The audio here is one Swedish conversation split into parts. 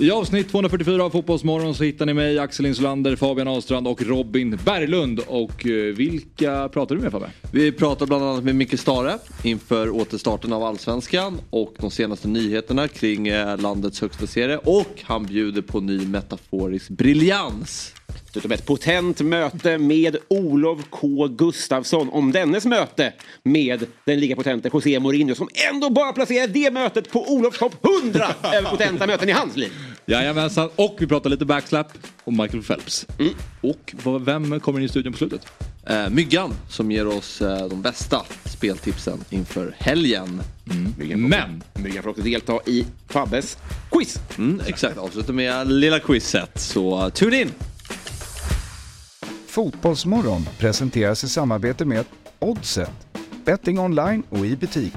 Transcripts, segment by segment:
I avsnitt 244 av Fotbollsmorgon så hittar ni mig, Axel Insulander, Fabian Ahlstrand och Robin Berglund. Och eh, vilka pratar du med Fabbe? Vi pratar bland annat med Micke Stare inför återstarten av Allsvenskan och de senaste nyheterna kring eh, landets högsta serie. Och han bjuder på ny metaforisk briljans. Dessutom ett potent möte med Olof K Gustafsson om dennes möte med den lika potente José Mourinho som ändå bara placerar det mötet på Olofs topp 100 över potenta möten i hans liv. Jajamensan, och vi pratar lite backslap och Michael Phelps. Och vad- vem kommer in i studion på slutet? Eh, Myggan som ger oss eh, de bästa speltipsen inför helgen. Men Myggan får också delta i Fabbes quiz. Mm, exakt, avslutar med lilla quizet. Så uh, tune in! Fotbollsmorgon presenteras i samarbete med Oddset, betting online och i butik.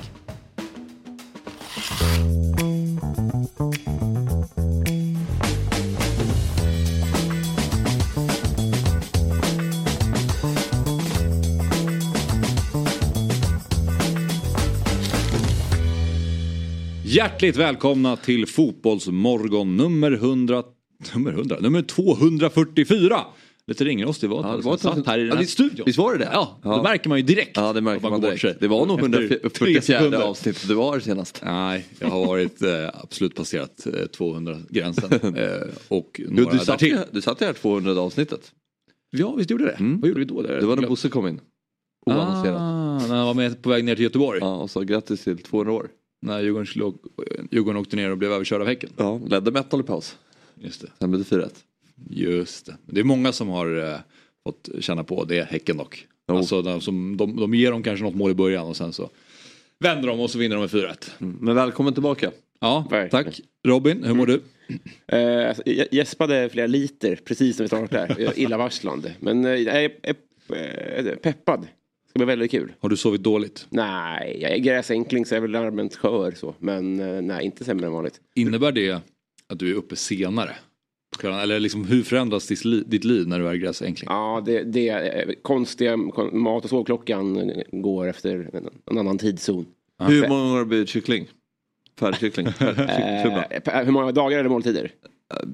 Hjärtligt välkomna till Fotbollsmorgon nummer 100... Nummer 100? Nummer 244! Lite ringrostig var Ja, det var satt här i den Ja, här visst- studion. visst var det det? Ja, Ja. det märker man ju direkt. Ja, det märker man direkt. Det var nog Efter tre 144 sekunder. avsnittet du var senast. Nej, jag har varit eh, absolut passerat eh, 200-gränsen. Eh, och några Du, du, satt, därtill. du satt ju här 200 avsnittet. Ja, visst gjorde det. Vad gjorde vi då? Där? Det var när Bosse kom in. Oannonserat. Ah, när han var med på väg ner till Göteborg. Ja, och sa grattis till 200 år. När Djurgården, skulle, Djurgården åkte ner och blev överkörd av Häcken. Ja, ledde med 1-0 i paus. Just det. Sen blev det 4-1. Just det. Det är många som har eh, fått känna på det, Häcken dock. Jo. Alltså, de, som, de, de ger dem kanske något mål i början och sen så vänder de och så vinner de med 4-1. Mm, Men välkommen tillbaka. Ja, Verkligen. tack. Robin, hur mår du? Eh, alltså, jag gäspade flera liter precis när vi startade. Illavarslande. Men eh, jag är, är, är peppad. Det ska bli väldigt kul. Har du sovit dåligt? Nej, jag är gräsänkling så jag är väl allmänt skör så. Men eh, nej, inte sämre än vanligt. Innebär det att du är uppe senare? Eller liksom, hur förändras ditt liv, ditt liv när du är gräsänkling? Ja, det, det är eh, konstiga kon, mat och sovklockan går efter en, annan tidszon. Hur många gånger har det blivit kyckling? Färdigkyckling? Eh, hur många dagar det måltider?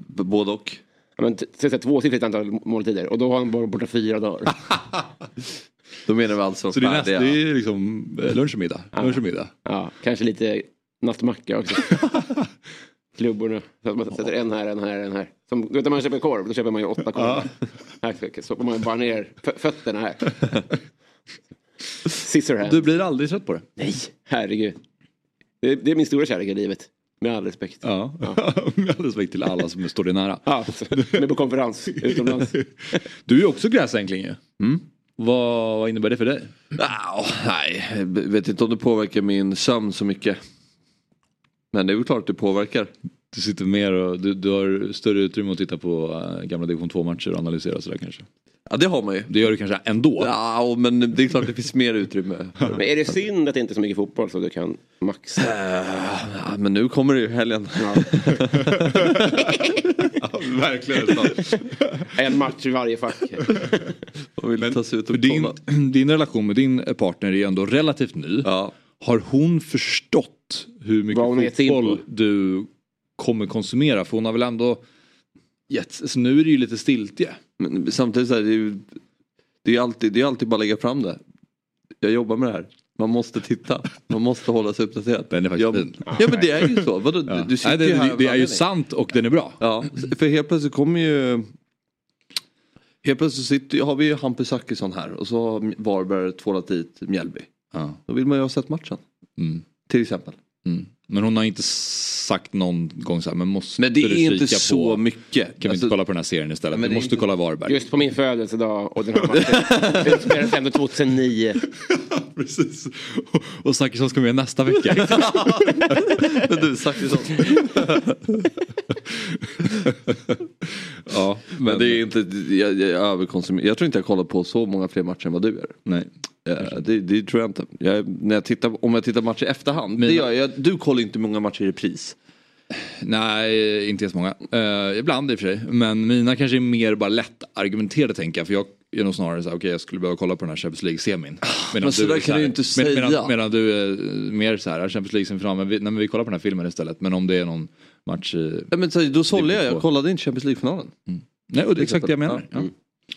Både och. Ja, men tvåsiffrigt antal måltider och då har han bara borta fyra dagar. Då menar vi alltså Så det är, näst, färdiga. det är liksom eh, lunch och middag? Lunch och middag. Ja, kanske lite nattmacka också. Klubborna. Så att man sätter en här, en här, en här. Som, du vet när man köper korv, då köper man ju åtta korvar. Här stoppar man ju bara ner fö- fötterna här. Scissor hand. Du blir aldrig trött på det? Nej, herregud. Det, det är min stora kärlek i livet. Med all respekt. Ja, med all respekt till alla som står dig nära. Ja, så, men på konferens utomlands. Du är också gräsänkling ju. Vad, vad innebär det för dig? Ah, nej, jag vet inte om det påverkar min sömn så mycket. Men det är väl klart att det påverkar. Du sitter mer och du, du har större utrymme att titta på äh, gamla division 2 matcher och analysera sådär kanske. Ja det har man ju. Det gör du kanske ändå. Ja, men det är klart det finns mer utrymme. Men är det synd att det inte är så mycket fotboll så du kan maxa? Ja, men nu kommer det ju helgen. verkligen. En match i varje fack. Och din, din relation med din partner är ju ändå relativt ny. Ja. Har hon förstått hur mycket fotboll du kommer konsumera? För hon har väl ändå gett, så nu är det ju lite stiltje. Men samtidigt så här, det är ju det är alltid, det är alltid bara att lägga fram det. Jag jobbar med det här. Man måste titta. Man måste hålla sig uppdaterad. Den är faktiskt fin. Ja men det är ju så. Vadå, Ja. du, sitter Nej, det, här det, det är ju sant och den är bra. Ja, för helt plötsligt kommer ju Helt plötsligt sitter, har vi ju Hampus Zachrisson här och så har Varberg tvålat dit Mjällby. Ja. Då vill man ju ha sett matchen. Mm. Till exempel. Mm. Men hon har inte sagt någon gång så här, men måste Men det du är inte så på, mycket. Kan vi Alltså, inte kolla på den här serien istället? men det är måste inte- kolla Varberg. Just på min födelsedag och den här matchen utspelades ändå 2009. Precis. Och, och Zachrisson ska med nästa vecka. Men du Zachrisson. ja, Men det är inte, jag, jag, jag, överkonsumerar. jag tror inte jag kollar på så många fler matcher än vad du gör. Nej. Eh, det, det tror jag inte. Jag, när jag tittar, om jag tittar matcher i efterhand. Mina- Det gör jag, du kollar inte många matcher i repris. Nej, inte jättemånga. Uh, ibland i och för sig. Men mina kanske är mer bara lätt argumenterade tänker jag. För jag är nog snarare så här, okej jag skulle behöva kolla på den här Champions League-semin. Medan men så där är kan du inte men- Medan, säga. medan du är mer så här, Champions League-semifinal, men vi, nej, men vi kollar på den här filmen istället. Men om det är någon match i... Ja, men så, då sålde jag, jag kollade inte Champions League-finalen. Nej, och det är exakt det jag menar. Ja. Ja.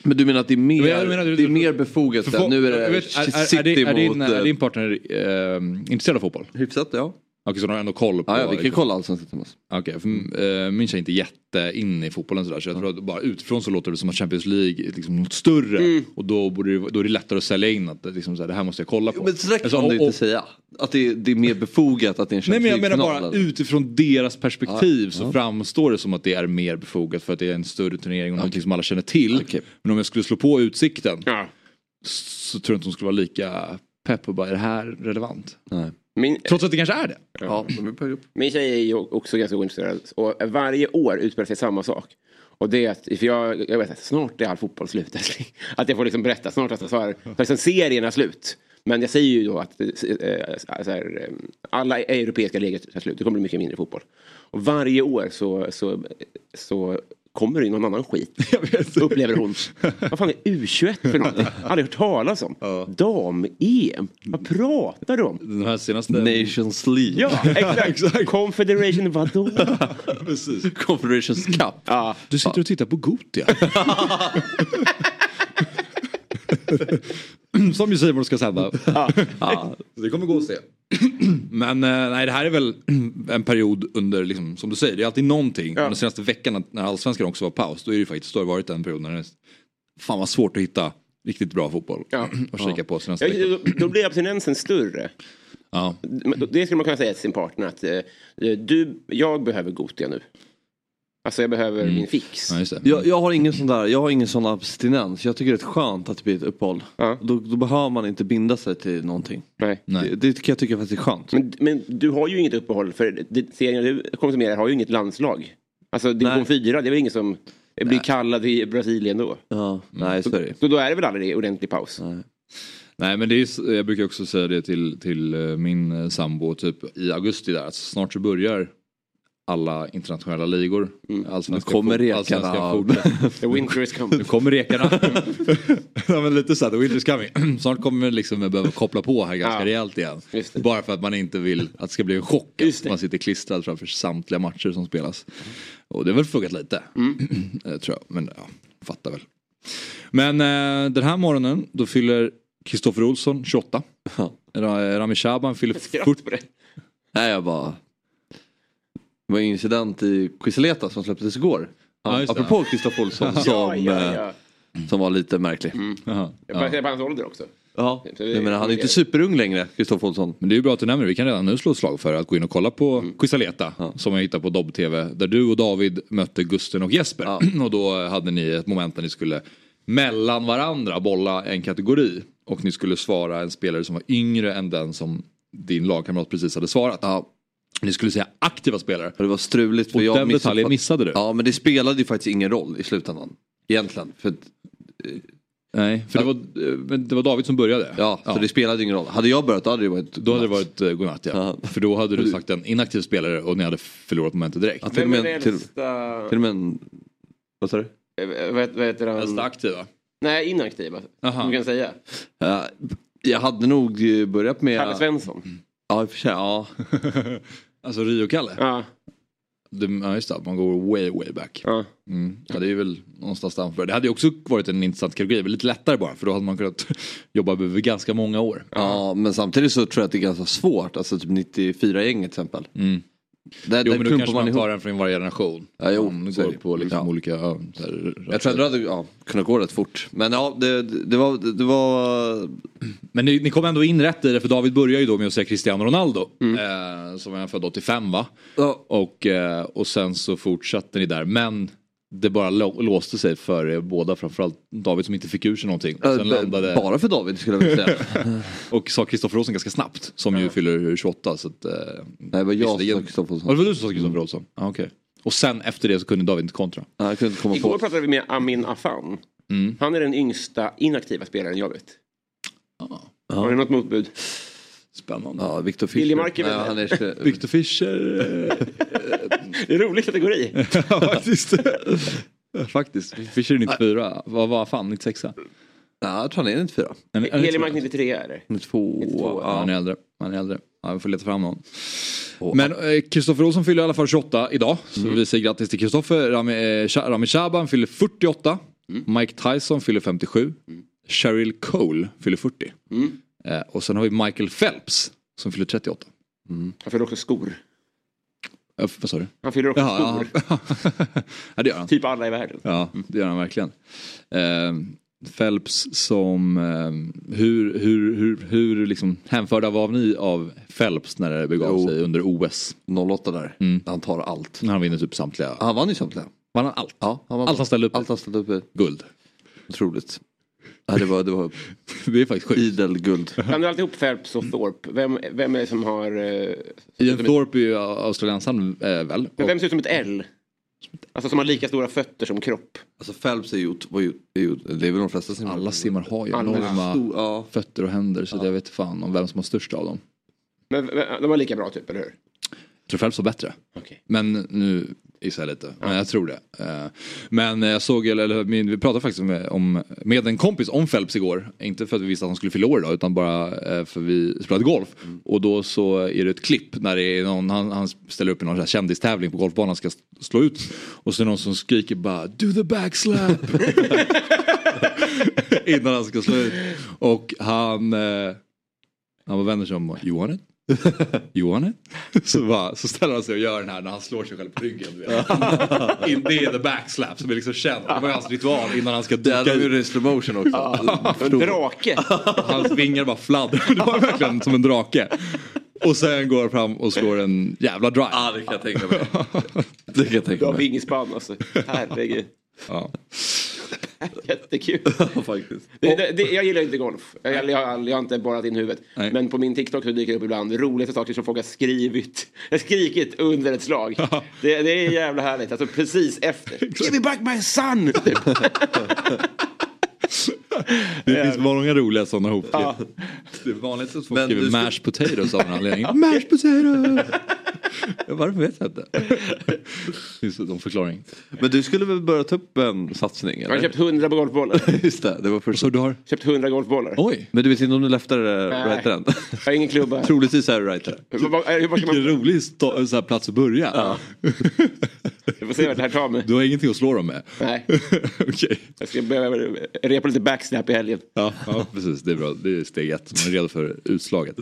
Men du menar att det är mer, jag menar, du- det är mer befogat För nu är jag det vet, är, är, City är, din, är, din, mot... är eh, din partner eh, intresserad av fotboll? Hyfsat ja. Okej, så de har ändå koll på... Ja, ja vi kan liksom- kolla allsvenskan tillsammans. Okej, för, eh, min tjej är inte jätte in i fotbollen sådär så jag tror att bara utifrån så låter det som att Champions League är liksom något större Mm. och då, borde det, då är det lättare att sälja in att det, liksom, så här, det här måste jag kolla på. Men så där kan Alltså, du och- inte säga. Att det är, det är mer befogat att det är en Nej Champions men jag menar League-final. bara eller? utifrån deras perspektiv så framstår det som att det är mer befogat för att det är en större turnering och någonting som alla känner till. Okej. Men om jag skulle slå på Utsikten Ja. så tror jag inte de skulle vara lika pepp och bara är det här relevant? Nej. Min, Trots att det kanske är det. Ja, upp. min tjej är ju också ganska ointresserad. Och varje år utspelar sig samma sak. Och det är att, för jag, jag vet att snart är all fotboll slut älskling. Att jag får liksom berätta, snart är så här, för liksom serierna slut. Men jag säger ju då att eh, så här, eh, alla europeiska ligor tar slut. Det kommer bli mycket mindre fotboll. Och varje år så, så, så kommer det ju någon annan skit. Upplever hon. Vad fan är U21 för någonting? Aldrig hört talas om. Dam-EM. Vad pratar du om? Den här senaste... Nations League. Ja, exakt. Confederation vadå? Precis. Confederations Cup. Ja. Du sitter och tittar på Gotia. Som ju Simon ska sända. Ja. Så det kommer gå att se. Men eh, nej, det här är väl en period under, liksom, som du säger, det är alltid någonting. Ja. Den senaste veckan när allsvenskan också var paus, då är det faktiskt, då har det varit en period när det är fan vad svårt att hitta riktigt bra fotboll. Ja. och kika på senaste Ja, då, då blir abstinensen större. Ja. Det skulle man kunna säga till sin partner att eh, du, jag behöver Gotia nu. Alltså jag behöver min fix. ja, just det. Jag, jag har ingen sån där, jag har ingen sån abstinens. Jag tycker det är skönt att det blir ett uppehåll. Ja. Då, då behöver man inte binda sig till någonting. Nej. Nej. Det, det kan jag tycka faktiskt är skönt. Men, men du har ju inget uppehåll för det, serien du konsumerar har ju inget landslag. Alltså division Nej. 4, det är väl ingen som blir kallad i Brasilien då? Ja, nej så är det. Så då är det väl aldrig ordentlig paus? Nej men det är, jag brukar också säga det till, till eh, min eh, sambo typ i augusti där. Att snart så börjar alla internationella ligor. Allsvenska Nu kommer rekarna. The winter is coming. Nu kommer rekarna. ja, men lite så här, the winter's coming. Snart kommer vi liksom behöva koppla på här ganska Ja. rejält igen. Bara för att man inte vill att det ska bli en chock. Att man sitter klistrad framför samtliga matcher som spelas. Och det har väl funkat lite. Mm. Eh, tror jag. Men ja, fattar väl. Men eh, den här morgonen då fyller Kristoffer Olsson 28. Ja. Ra- Rami Shaban fyller Skratt 40. på det. Nej jag bara. Det var en incident i Quisleta som släpptes igår. Ja. Apropå Kristoffer Olsson som, Ja, ja, eh, ja. som var lite märklig. Jaha, Jag ja. baserar på hans ålder också. Ja, jag menar, han är inte superung längre, Kristoffer Olsson. Men det är ju bra att du nämner det. Vi kan redan nu slå ett slag för att gå in och kolla på Mm. Quisaleta som jag hittade på Dobb-TV. Där du och David mötte Gusten och Jesper. Ja. Och då hade ni ett moment där ni skulle mellan varandra bolla en kategori. Och ni skulle svara en spelare som var yngre än den som din lagkamrat precis hade svarat. Ja, Ni skulle säga aktiva spelare. det var struligt. För Och jag den detaljen missuppfatt- missade du. Ja, men det spelade ju faktiskt ingen roll i slutändan. Egentligen. För, att- Nej, för det var, eh, det var David som började. ja, så det spelade ingen roll. Hade jag börjat då hade det varit... Då hade det varit uh, godnatt ja. Ja. För då hade du sagt en inaktiv spelare och ni hade förlorat momentet direkt. Ja, till, och Vem är till, äldsta... till och med en... Vad sa du? Eh, Vad vad heter han? Äldsta aktiva. Nej, inaktiva. Aha. Du kan säga. Ja, jag hade nog eh, börjat med... Kalle Svensson. Ja, i och för sig. Ja. Alltså Rio-Kalle. Ja. Det, ja just det, man går way way back. ja. Mm. Ja det är väl någonstans där. Det hade ju också varit en intressant kategori, men lite lättare bara för då hade man kunnat jobba över ganska många år. ja, men samtidigt så tror jag att det är ganska svårt. Alltså typ 94-gänget till exempel. Mm. Där, Jo där men då kanske man, tar en från varje generation. Ja, jo, man går på liksom Ja. olika... Ja, här, Jag tror att det ja, kunnat gå rätt fort. Men ja, det, det, var, det var... Men ni, ni kom ändå in rätt i det för David börjar ju då med att säga Cristiano Ronaldo. Eh, som är född 85 va? Ja, Och, eh, och sen så fortsatte ni där. Men det bara lå- låste sig för er båda. Framförallt David som inte fick ur sig någonting. Och, sen äh, landade, Bara för David skulle jag vilja säga. och sa Kristoffer Olsson ganska snabbt. Som ju fyller 28. Så att, eh, Nej, det var jag som sa Kristoffer Ja, det Olsson. var du som sa Kristoffer Olsson? Ah, okej. Och sen efter det så kunde David inte kontra. Ja, Jag kunde inte komma Igår på. pratade vi med Amin Afan. Mm. Han är den yngsta inaktiva spelaren jag vet. Ah, Har du något motbud? Spännande. Ja, Victor Fischer. Liljemark är väl Nej, är, Victor Fischer. eh, Det är en rolig kategori. ja, faktiskt. Faktiskt. Fischer är 94. Vad var fan 96? Ja, jag tror han är 94. En- en- Helemark 93 är det. 92. 92, Ja, han är äldre. Han är äldre. Ja, vi får leta fram någon. Men eh, Kristoffer Olsson fyller i alla fall 28 idag. Så vi säger grattis till Kristoffer. Rami, eh, Sha- Rami Shaban fyller 48. Mike Tyson fyller 57. Cheryl Cole fyller 40. Eh, och sen har vi Michael Phelps som fyller 38. Han fyller också skor. Ja, vad sa du? Han fyller också Jaha, skor. ja. det gör han. Typ alla i världen. Ja, det gör han verkligen. Eh, Phelps som, eh, hur, hur, hur, hur liksom hänförda var ni av Phelps när det begav Jo. sig under OS? 08 där. Han tar allt. När han vinner typ samtliga. Han vann ju samtliga. Vann han allt? Ja, han vann Allt han ställde upp? Allt han ställde upp i. Guld. Otroligt. Ja, det, var, det var Det är faktiskt sjukt. idel guld. Blandar du alltid ihop Phelps och Thorpe? Vem, vem är det som har... eh, Ian Thorpe är ju australiensaren eh, väl? Men vem ser ut som ett L? Alltså som har lika stora fötter som kropp. Alltså Phelps är ju, var ju, är ju det är väl de flesta som Alla simmar har ju Alla. enorma Stor- ja. fötter och händer så jag vet fan om vem som har störst av dem. Men men de var lika bra typ, eller hur? Jag tror Phelps var bättre. Okej. Men nu gissar jag lite. Men jag tror det. Eh, Men jag såg, eller, min- vi pratade faktiskt med, om, med en kompis om Phelps igår. Inte för att vi visste att han skulle fylla år idag utan bara eh, för vi spelade golf. Och då så är det ett klipp när det är någon, han, han ställer upp i någon kändistävling på golfbanan ska slå ut. Och så är det någon som skriker bara do the backslap. Innan han ska slå ut. Och han, eh, han var vänder sig om och you want it? You want it? Så, bara, så ställer han sig och gör den här när han slår sig själv på ryggen. Du. In, det är the backslap som är liksom känd. Det var ju hans ritual innan han ska dyka de ut. gjort i slow motion också. En drake. Hans vingar bara fladdrar. Det var verkligen som en drake. Och sen går han fram och slår en jävla drive. Ja det kan jag tänka mig. Det kan jag Du tänka har mig. vingspann alltså. Herregud. Ja. Jättekul. Ja, faktiskt. Det, det, det, jag gillar inte golf. Jag, jag, jag, har- jag har inte borrat in huvudet. Nej. Men på min TikTok så dyker det upp ibland roliga saker som folk har skrivit. Skrikit under ett slag. Det, det är jävla härligt. Alltså precis efter. Give me back my son! Det finns många roliga sådana hop. Ja. Det är vanligt att folk Men skriver du mashed potatoes av en anledning. mashed potatoes! Ja, Varför vet jag inte. Det finns någon förklaring. Men du skulle väl börja ta upp en satsning Jag har eller? köpt 100 golfbollar. Just det, det var först. Så du har? Köpt 100 golfbollar. Oj! Men du vet inte om du leftar Nej. right den? Jag har ingen klubba. Troligtvis är du right där. Hur, vad- hur, var ska Vilken man, rolig så här plats att börja. vi får se vart det här tar mig. Du har ingenting att slå dem med? Nej, Okej. jag ska behöva repa lite backsnap i helgen. Ja, ja, precis. Det är bra. Det är steg ett. Man är redo för utslaget.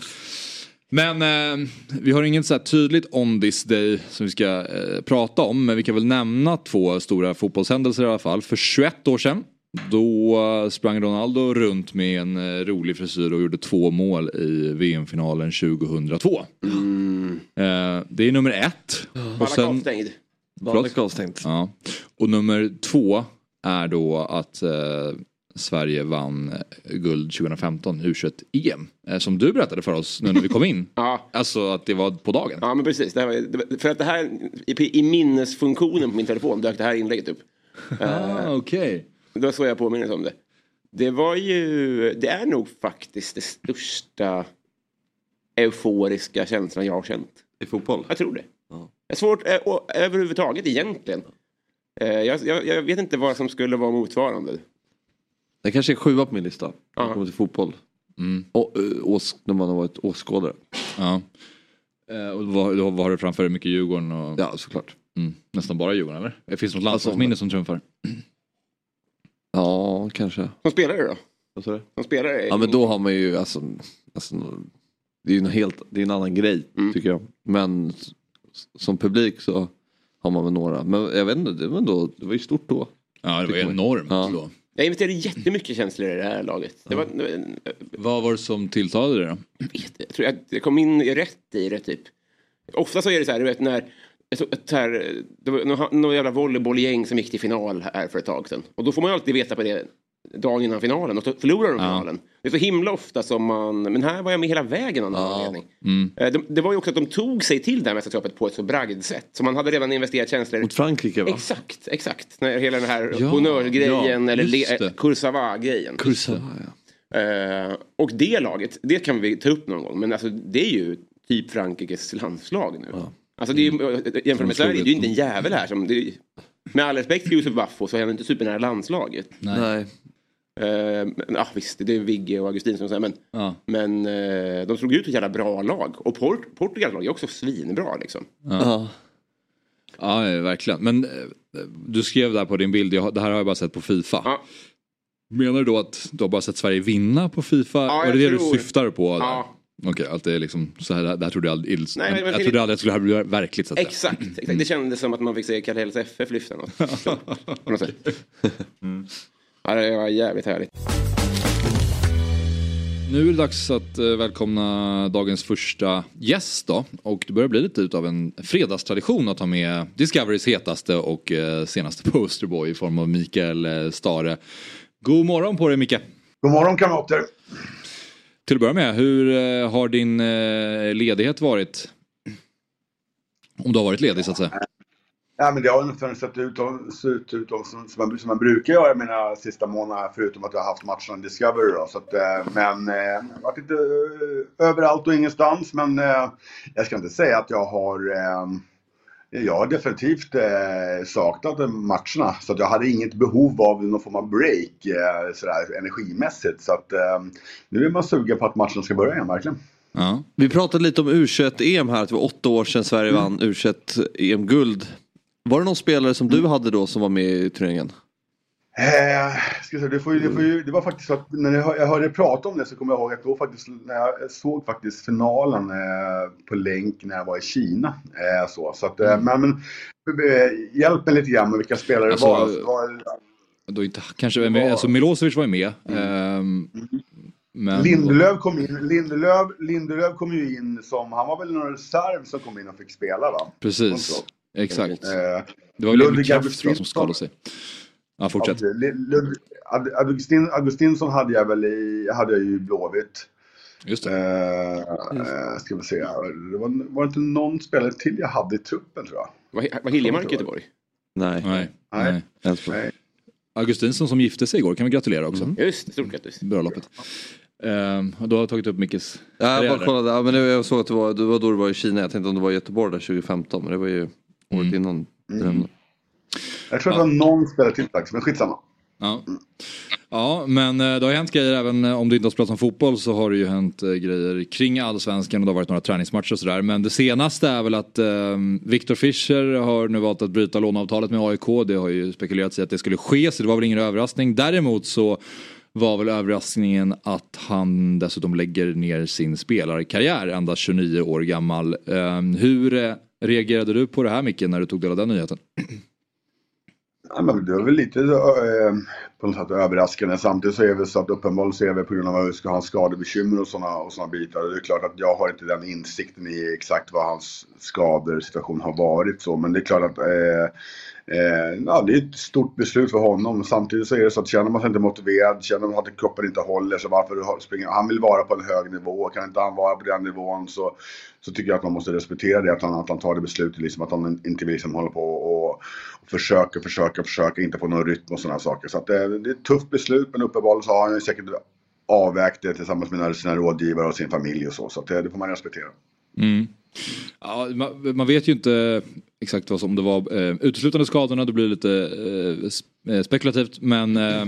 Men eh, vi har inget så här tydligt on this day som vi ska eh, prata om. Men vi kan väl nämna två stora fotbollshändelser i alla fall. För 21 år sedan. Då eh, sprang Ronaldo runt med en eh, rolig frisyr och gjorde två mål i VM-finalen 2002. Eh, det är nummer ett. Och sen, avstängd. Vanligt avstängt. Ja. Och nummer två är då att eh, Sverige vann eh, guld 2015 U21-EM. Eh, som du berättade för oss nu när vi kom in. Ja. Alltså att det var på dagen. Ja men precis. Det här var, för att det här i, i minnesfunktionen på min telefon dök det här inlägget upp. Ah, Okej. Det var så jag påminner om det. Det var ju, det är nog faktiskt det största euforiska känslan jag har känt. I fotboll? Jag tror det. Det är svårt eh, och, överhuvudtaget egentligen. Jag, jag, jag vet inte vad som skulle vara motsvarande. Det kanske är sjua på min lista. När det kommer till fotboll. Och, eh, ås, när man har varit åskådare. Ja. Eh, och vad, då var det framför dig mycket Djurgården och Ja, såklart. mm, nästan bara Djurgården eller? Det finns något landslagsminne som trumfar. Ja, kanske. Som spelare då? Vad sa du? Som spelare? Ja men då har man ju alltså, alltså det är ju en helt, det är en annan grej tycker jag. Men som publik så har man väl några. Men jag vet inte, det var, ändå, det var ju stort då. Ja det var enormt Ja. då. Jag investerade jättemycket känslor i det här laget. Det var, Vad var det som tilltalade dig då? jag tror jag, jag kom in rätt i det typ. Ofta så är det så här, du vet när så, så här, det var någon jävla volleybollgäng som gick till final här för ett tag sedan. Och då får man ju alltid veta på det dagen innan finalen och så förlorar de finalen. Det är så himla ofta som man, men här var jag med hela vägen av någon anledning. Eh, Det, det var ju också att de tog sig till det här mästerskapet på ett så bragdsätt. Så man hade redan investerat känslor. Mot Frankrike va? Exakt, exakt. När hela den här Ja, honnörgrejen ja, eller det. Kursava-grejen. Kursa. Ja. Eh, och det laget, det kan vi ta upp någon gång. Men alltså, det är ju typ Frankrikes landslag nu. Alltså det är ju, jämfört med Sverige, det är ju inte en jävel här som... Det är, med all respekt för Josef Baffo så är han inte supernära landslaget. Nej. Eh, men, ja, visst, det är Vigge och Augustin som säger men, Ja. men eh, de slog ut ett jävla bra lag. Och Port Portugals lag är också svinbra liksom. Ja. Ja, eh, verkligen. Men eh, du skrev där på din bild, jag, det här har jag bara sett på Fifa. Ja. Menar du då att du har bara sett Sverige vinna på Fifa? Ja, jag det det tror- du syftar på? där? Ja. Okej, att det är liksom så här, det här trodde jag aldrig, Nej, men- jag trodde aldrig att det skulle bli verkligt så att säga. Exakt, exakt. Det kändes som att man fick se Karells FF lyfta något. På något sätt. Ja, det var jävligt härligt. Nu är det dags att eh, välkomna dagens första gäst då. Och det börjar bli lite utav en fredagstradition att ha med Discoverys hetaste och eh, senaste posterboy i form av Mikael eh, Stare. God morgon på dig Micke! God morgon kamrater. Till att börja med, hur har din ledighet varit? Om du har varit ledig så att säga. Ja, men det har ungefär sett ut, sett ut som, som, man, som man brukar göra mina sista månader förutom att jag har haft matcherna i Discovery. Då, så att, eh, men eh, jag har varit lite eh, överallt och ingenstans. Men jag ska inte säga att jag har jag har definitivt eh, saknat matcherna. Så att jag hade inget behov av någon form av break eh, sådär, energimässigt. Så att eh, nu är man sugen på att matchen ska börja igen, verkligen. Ja. Vi pratade lite om U21-EM här, att det var åtta år sedan Sverige vann U21-EM-guld. Var det någon spelare som du hade då som var med i turneringen? Eh, ska säga, det, får ju, det, får ju, det var faktiskt så att när jag, jag hörde prata om det så kommer jag ihåg att då faktiskt, när jag såg faktiskt finalen eh, på länk när jag var i Kina. Eh, så, så att, eh, men, men eh, hjälp mig lite grann med vilka spelare Alltså, det var. Det var Då inte, kanske, alltså Milosevic var ju med. Mm. ehm, men, Lindelöf kom in, Lindelöf, Lindelöf kom ju in som, han var väl någon reserv som kom in och fick spela va? Precis, exakt. Eh, Det var Ludvig Kraft tror jag som skadade sig. Ja, fortsätt. Augustin, Augustinsson hade jag väl i, hade jag ju i Blåvitt. Just det. Eh, eh, ska vi se. Det var, var det inte någon spelare till jag hade i truppen tror jag? Var, var Hiljemark i Göteborg? Nej. Nej. Nej. Nej. Augustinsson som gifte sig igår kan vi gratulera också. Just det, stort grattis. Bröllopet. Och då har tagit upp Mickes Ja, jag bara kollade, ja, men jag såg att det var, det var då du var i Kina. Jag tänkte om det var i Göteborg där 2015. Men det var ju året innan. Mm. Jag tror att det var någon spelare till faktiskt, men skitsamma. Ja. ja, men eh, det har hänt grejer även eh, om du inte har spelat om fotboll så har det ju hänt eh, grejer kring allsvenskan och det har varit några träningsmatcher och sådär. Men det senaste är väl att eh, Viktor Fischer har nu valt att bryta låneavtalet med AIK. Det har ju spekulerats i att det skulle ske så det var väl ingen överraskning. Däremot så var väl överraskningen att han dessutom lägger ner sin spelarkarriär endast 29 år gammal. Eh, hur reagerade du på det här Micke när du tog del av den nyheten? Ja, men det var väl lite eh, på något sätt överraskande. Samtidigt så är det så att uppenbarligen så är det på grund av att vi ska ha skadebekymmer och sådana och såna bitar. Och det är klart att jag har inte den insikten i exakt vad hans skadesituation har varit så. Men det är klart att eh, eh, ja, det är ett stort beslut för honom. Samtidigt så är det så att känner man sig inte motiverad, känner man att kroppen inte håller, så varför springer han? vill vara på en hög nivå. Kan inte han vara på den nivån så, så tycker jag att man måste respektera det. Att han, att han tar det beslutet, liksom, att han inte vill liksom hålla på och, och försöker, försöker, försöker, inte få någon rytm och sådana saker. Så att det, det är ett tufft beslut, men uppenbarligen så har han ju säkert avvägt det tillsammans med sina rådgivare och sin familj och så. Så att det, det får man respektera. Mm. Ja, man, man vet ju inte exakt vad som det var eh, uteslutande skadorna, det blir lite eh, eh, spekulativt men eh,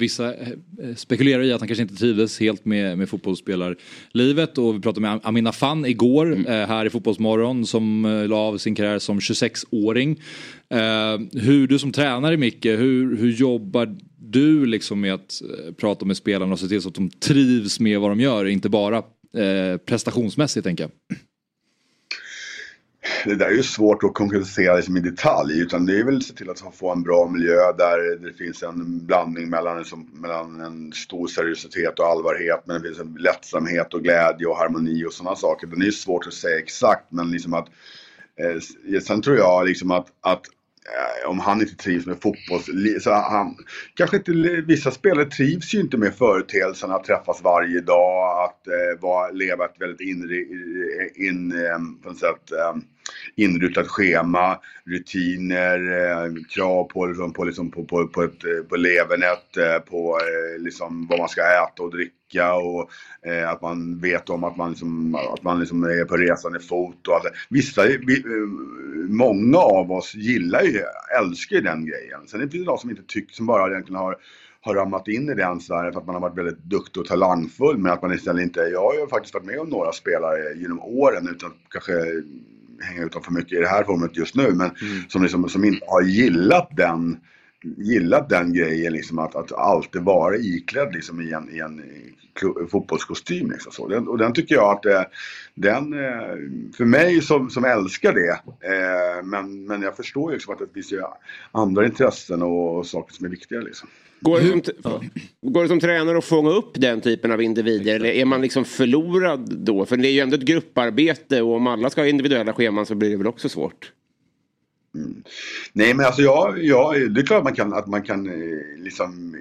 vissa eh, spekulerar i att han kanske inte trivdes helt med, med fotbollsspelarlivet och vi pratade med Amina Fan igår eh, här i Fotbollsmorgon som eh, la av sin karriär som 26-åring. Eh, hur du som tränare Micke, hur, hur jobbar du liksom med att eh, prata med spelarna och se till så att de trivs med vad de gör, inte bara eh, prestationsmässigt tänker jag. Det där är ju svårt att konkretisera liksom i detalj utan det är väl att se till att få en bra miljö där det finns en blandning mellan, liksom, mellan en stor seriositet och allvarhet men det finns en lättsamhet och glädje och harmoni och sådana saker. Det är ju svårt att säga exakt men liksom att eh, sen tror jag liksom att, att eh, om han inte trivs med fotboll, så han, kanske inte, vissa spelare trivs ju inte med företeelsen att träffas varje dag, att eh, vara, leva ett väldigt inre, in, eh, på något sätt, eh, inrutat schema, rutiner, eh, krav på, liksom, på, liksom, på, på, på, ett, eh, på levernet, eh, på eh, liksom, vad man ska äta och dricka och eh, att man vet om att man, liksom, att man liksom är på resande fot och allt. Vissa, vi, eh, många av oss gillar ju, älskar ju den grejen. Sen finns det de som inte tycker, som bara egentligen har har ramlat in i den sådär för att man har varit väldigt duktig och talangfull men att man istället inte, jag har ju faktiskt varit med om några spelare genom åren utan kanske hänga ut dem för mycket i det här forumet just nu men Mm. som, liksom, som inte har gillat den gillat den grejen liksom att, att alltid vara iklädd liksom i en, i en fotbollskostym liksom så. Den, och den tycker jag att eh, den, eh, för mig som, som älskar det, eh, men, men jag förstår ju liksom att det finns ju andra intressen och, och saker som är viktiga liksom. Går det, som, t- går det som tränare att fånga upp den typen av individer eller är man liksom förlorad då? För det är ju ändå ett grupparbete och om alla ska ha individuella scheman så blir det väl också svårt. Mm. Nej men alltså jag, jag, det är klart att man kan, att man kan eh, liksom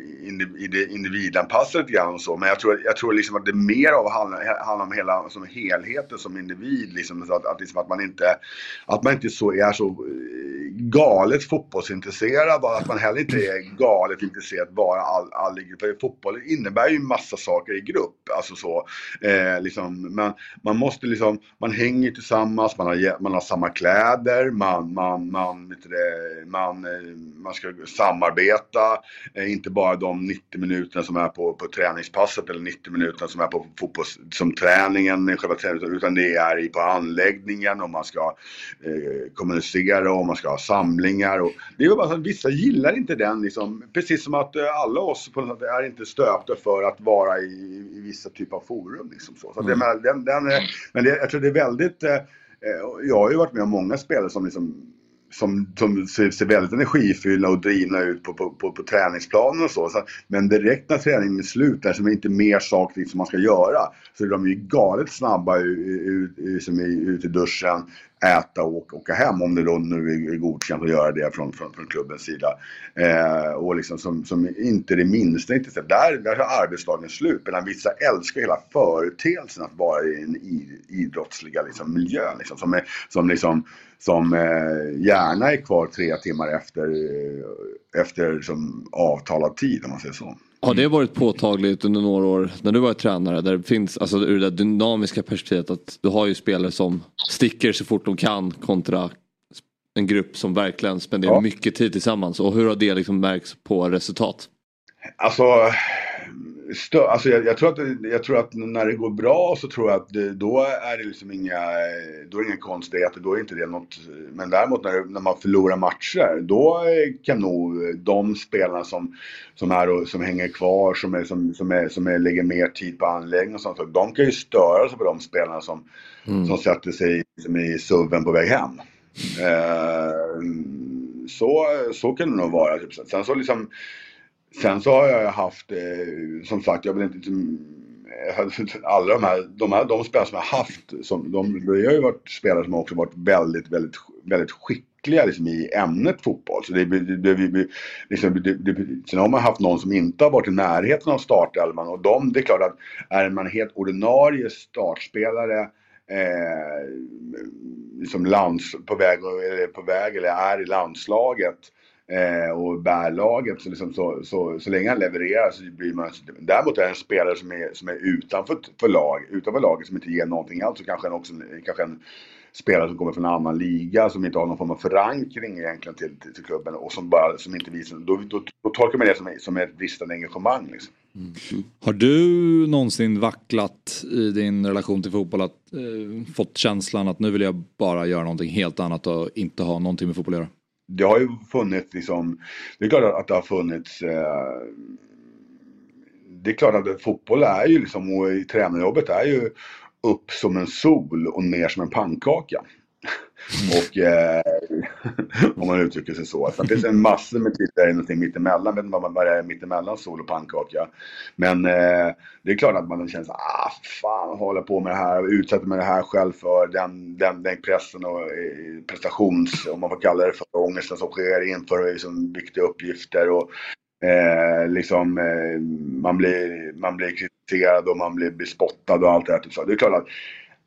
individanpassa lite grann och så. Men jag tror, jag tror liksom att det mer av handlar, handlar om hela som helheten som individ. Liksom, så att, att, liksom att man inte, att man inte så, är så eh, galet fotbollsintresserad och att man heller inte är galet intresserad bara all, all i grupp. För fotboll innebär ju massa saker i grupp. Alltså så. Eh, liksom, men man måste liksom, man hänger tillsammans, man har, man har samma kläder, man, man, man, det, man, eh, man ska samarbeta. Eh, inte bara de 90 minuterna som är på, på träningspasset eller 90 minuterna som är på fotbolls, som träningen, själva träningen, utan det är i på anläggningen och man ska eh, kommunicera och man ska ha samlingar. Och, det är bara så att vissa gillar inte den liksom, precis som att eh, alla oss på något sätt är inte stöpta för att vara i, i vissa typer av forum. Liksom så. Så att det, men den, den, men det, jag tror det är väldigt, eh, eh, jag har ju varit med om många spelare som liksom som, som ser, ser väldigt energifyllda och drivna ut på, på, på, på träningsplanen och så. så. Men direkt när träningen är slut, där som är inte mer saker som man ska göra, så är de ju galet snabba ut, ut, ut, ut i duschen, äta och åka hem om det då nu är godkänt att göra det från, från, från klubbens sida. Eh, och liksom som, som inte det minsta intresserade. Där, där är arbetsdagen slut. Medan vissa älskar hela företeelsen att vara i den idrottsliga liksom, miljön. Liksom, som, är, som, liksom, som eh, gärna är kvar tre timmar efter, efter som avtalad tid om man säger så. Har det varit påtagligt under några år när du varit tränare? Där det finns alltså ur det där dynamiska perspektivet att du har ju spelare som sticker så fort de kan kontra en grupp som verkligen spenderar Ja. mycket tid tillsammans. Och hur har det liksom märkts på resultat? Alltså, stö, alltså jag, jag, tror att, jag tror att när det går bra så tror jag att det, då är det liksom inga, då är det inga konstigheter, då är inte det något. Men däremot när, när man förlorar matcher, då kan nog de spelarna som, som, är och, som hänger kvar, som, är, som, som, är, som är, lägger mer tid på anläggning och sånt, de kan ju störa sig på de spelarna som, som sätter sig liksom i suven på väg hem. Eh, så, så kan det nog vara. Typ. Sen så liksom Sen så har jag haft, eh, som sagt, jag vill inte liksom, alla de här, de här, de spelare som jag haft, som, de, det har ju varit spelare som också varit väldigt, väldigt, väldigt skickliga liksom, i ämnet fotboll. Så det, det, det, det, liksom, det, det, sen har man haft någon som inte har varit i närheten av startelvan och de, det är klart att är man helt ordinarie startspelare eh, liksom lands, på, väg, eller på väg eller är i landslaget eh, och bärlaget. Så, liksom, så, så, så länge han levererar så blir man... Däremot är det en spelare som är, som är utanför för lag, utanför laget som inte ger någonting alls. Så kanske en, också, kanske en spelare som kommer från en annan liga som inte har någon form av förankring egentligen till, till, till klubben och som bara som inte visar... Då, då, då tolkar man det som, som ett bristande engagemang. Liksom. Mm. Har du någonsin vacklat i din relation till fotboll? Att, eh, fått känslan att nu vill jag bara göra någonting helt annat och inte ha någonting med fotboll att göra? Det har ju funnits liksom, det är klart att det har funnits eh, det är klart att fotboll är ju liksom, och i tränarjobbet är ju upp som en sol och ner som en pannkaka. Och eh, om man uttrycker sig så. så det finns en massa med tittare någonting mittemellan. Jag vet inte vad, det är mittemellan sol och pannkaka. Men eh, det är klart att man känner så ah fan håller på med det här Utsätter mig det här själv för den, den, den pressen och eh, prestations, om man får kalla det för ångesten som sker inför liksom, viktiga uppgifter. Och, Eh, liksom, eh, man, blir, man blir kritiserad och man blir bespottad och allt det där. Typ så. Det är klart att